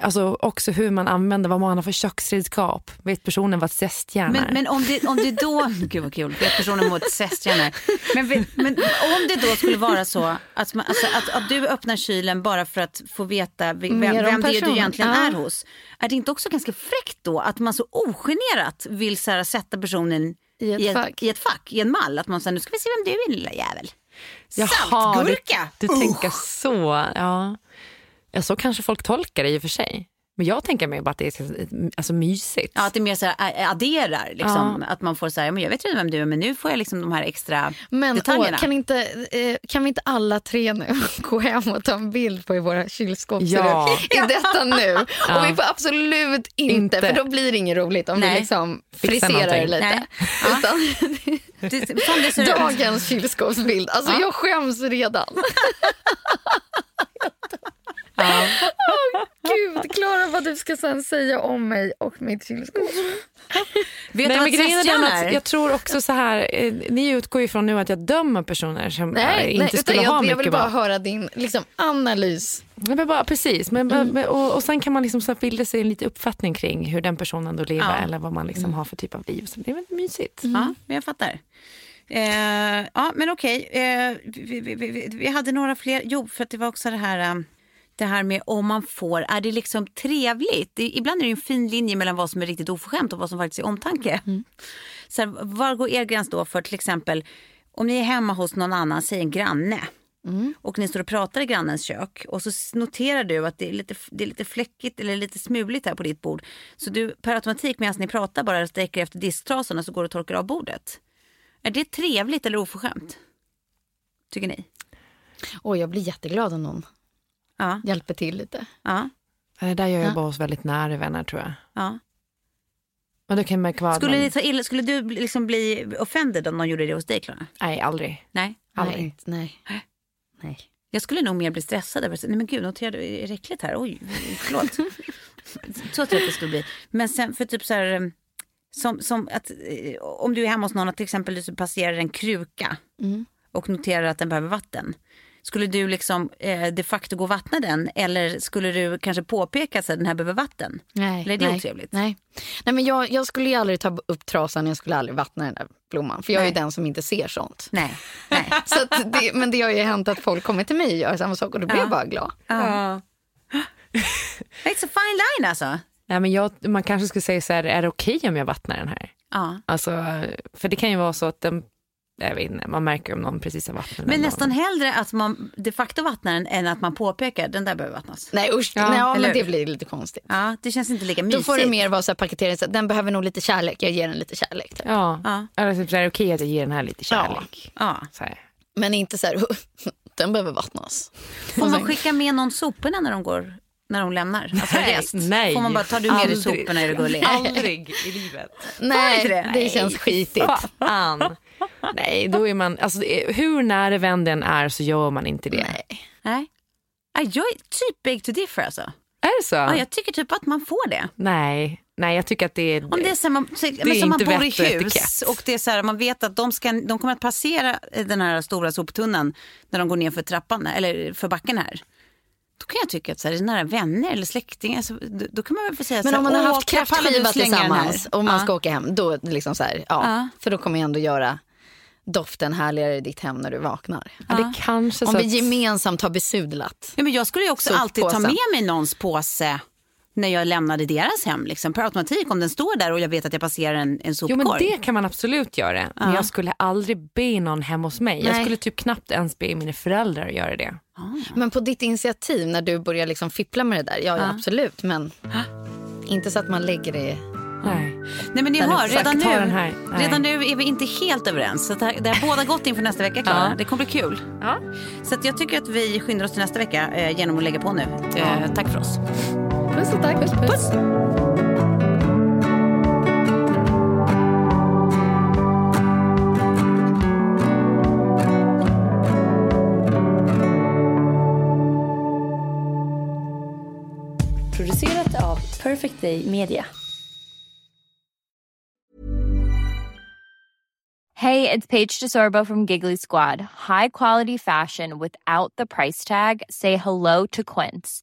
alltså också hur man använder, vad man har för köksredskap. Vet personen vad ett zestjärn är? Men, men om, det, om det då, gud vad kul, vet personen mot zestjärnor. Men, men om det då skulle vara så att, man, alltså, att, att du öppnar kylen bara för att få veta vem, vem det är du egentligen Ja. är hos. Är det inte också ganska fräckt då att man så ogenerat vill så här, sätta personen I ett fack. i ett fack, i en mall? Att man säger nu ska vi se vem du är lilla jävel. Jaha, Saltgurka! Du, du tänker så. Ja. Ja, så kanske folk tolkar det i och för sig. Men jag tänker mig bara att det är så- alltså, mysigt. Ja, att det mer så här, adderar. Liksom. Att man får säga, men jag vet redan vem du är men nu får jag liksom de här extra Men detaljerna. åh, kan, inte, eh, kan vi inte alla tre nu (laughs) gå hem och ta en bild på hur våra kylskåp Ja. I detta nu. Och vi får absolut inte, Inte. för då blir det inget roligt om Nej. vi liksom friserar det lite. Nej. (laughs) Utan, dagens kylskåpsbild, alltså jag skäms redan. (laughs) (laughs) Åh, Gud, Klara vad du ska sen säga om mig och mitt kylskåp. (laughs) Vet du Nej, men grejen är att jag tror också så här, eh, ni utgår ju från nu att jag dömer personer som Nej, inte nej utan skulle ha jag, jag mycket vill bara val. höra din liksom, analys. Nej, Men bara, precis, men, men, och, och sen kan man liksom så bilda sig en liten uppfattning kring hur den personen då lever Ja. eller vad man liksom har för typ av liv. Så det är väldigt mysigt. Ja, men jag fattar. Eh, ja, men okej. Eh, vi, vi, vi, vi hade några fler. Jo, för att det var också det här, eh, det här med om man får, är det liksom trevligt? Ibland är det en fin linje mellan vad som är riktigt oförskämt och vad som faktiskt är omtanke. Så här, var går er gräns då för till exempel om ni är hemma hos någon annan, säg en granne. Och ni står och pratar i grannens kök och så noterar du att det är lite, det är lite fläckigt eller lite smuligt här på ditt bord. Så du per automatik medan ni pratar bara sträcker efter disktrasorna så går du och torkar av bordet. Är det trevligt eller oförskämt? Tycker ni? Oj, jag blir jätteglad om någon Ja. hjälper till lite. ja, Det där gör jag Ja. bara hos väldigt nära vänner tror jag. ja. Och det kan man kvar, Skulle, men, det ta illa, skulle du bli- liksom bli offended om någon gjorde det hos dig, Klara? Nej, aldrig. Nej. Aldrig. Nej, inte- nej. nej. Jag skulle nog mer bli stressad över nej men gud, noterade är det äckligt här? Oj, förlåt. (laughs) så tror jag att det skulle bli. Men sen för typ så här, eh, som, som att eh, om du är hemma hos någon och till exempel du passerar en kruka Mm. och noterar att den behöver vatten. Skulle du liksom eh, de facto gå och vattna den eller skulle du kanske påpeka att den här behöver vatten? Nej, eller är det nej, otrevligt? Nej, nej men jag, jag skulle ju aldrig ta upp trasan, jag skulle aldrig vattna den där blomman. För jag är ju den som inte ser sånt. Nej. nej. (laughs) Så att det, men det har ju hänt att folk kommer till mig och gör samma sak och då blir jag bara glad. Ja. (gasps) It's a fine line alltså. Nej, men jag, man kanske skulle säga så här, är det okej om jag vattnar den här? Ja. Alltså, för det kan ju vara så att den, jag vet inte, man märker om någon precis har vattnat. Men någon. nästan hellre att man de facto vattnar den än att man påpekar den där behöver vattnas. Nej usch, Ja, nej, ja, men det blir lite konstigt. Ja, det känns inte lika mysigt. Då får det mer vara så här paketerat, så att den behöver nog lite kärlek, jag ger den lite kärlek. Typ. Ja, Ja. eller typ så är det okej att jag ger den här lite kärlek? Ja. Så här. Men inte så här, (laughs) den behöver vattnas. Får man skicka med någon soporna när de går när de lämnar? Alltså Nej, rest? nej. Får man bara, tar du med dig soporna är du gullig? Aldrig i livet. Nej, det, det? känns skitigt. Fan. Nej, då är man, alltså, hur nära vän den är så gör man inte det. Nej. Nej. Nej, Jag är typ big to differ alltså. Är det så? Ja, jag tycker typ att man får det. Nej, nej, jag tycker att det är... Om det är så här, man, så, men som man bor i hus etikett. och det är så här, man vet att de, ska, de kommer att passera den här stora soptunnan när de går ner för trappan eller för backen här. Då kan jag tycka att så här, nära vänner eller släktingar, så, då, då kan man väl få säga Men så om här, man har "Åh, haft kräftskiva slänga den här?" tillsammans och man Ja. ska åka hem, då liksom så här, ja, Ja. för då kommer jag ändå göra doften härligare i ditt hem när du vaknar. Ja, det kanske Om vi gemensamt har besudlat. Ja, men jag skulle ju också alltid ta med mig någons påse när jag lämnade deras hem. Liksom. Per automatik om den står där och jag vet att jag passerar en, en Jo sopkorg. men det kan man absolut göra. Men jag skulle aldrig be någon hem hos mig. Jag Nej. skulle typ knappt ens be mina föräldrar att göra det. Men på ditt initiativ när du börjar liksom fippla med det där, ja, ja. absolut. Men inte så att man lägger det... Nej. Nej men ni hör, redan nu, redan nu är vi inte helt överens. Så det, här, det har båda gått inför nästa vecka Klara. Ja. Det kommer bli kul. Ja. Så att jag tycker att vi skyndar oss till nästa vecka eh, genom att lägga på nu. Eh, tack för oss. Puss och tack. Puss, puss. Producerat av Perfect Day Media. Hey, it's Paige DeSorbo from Giggly Squad. High quality fashion without the price tag. Say hello to Quince.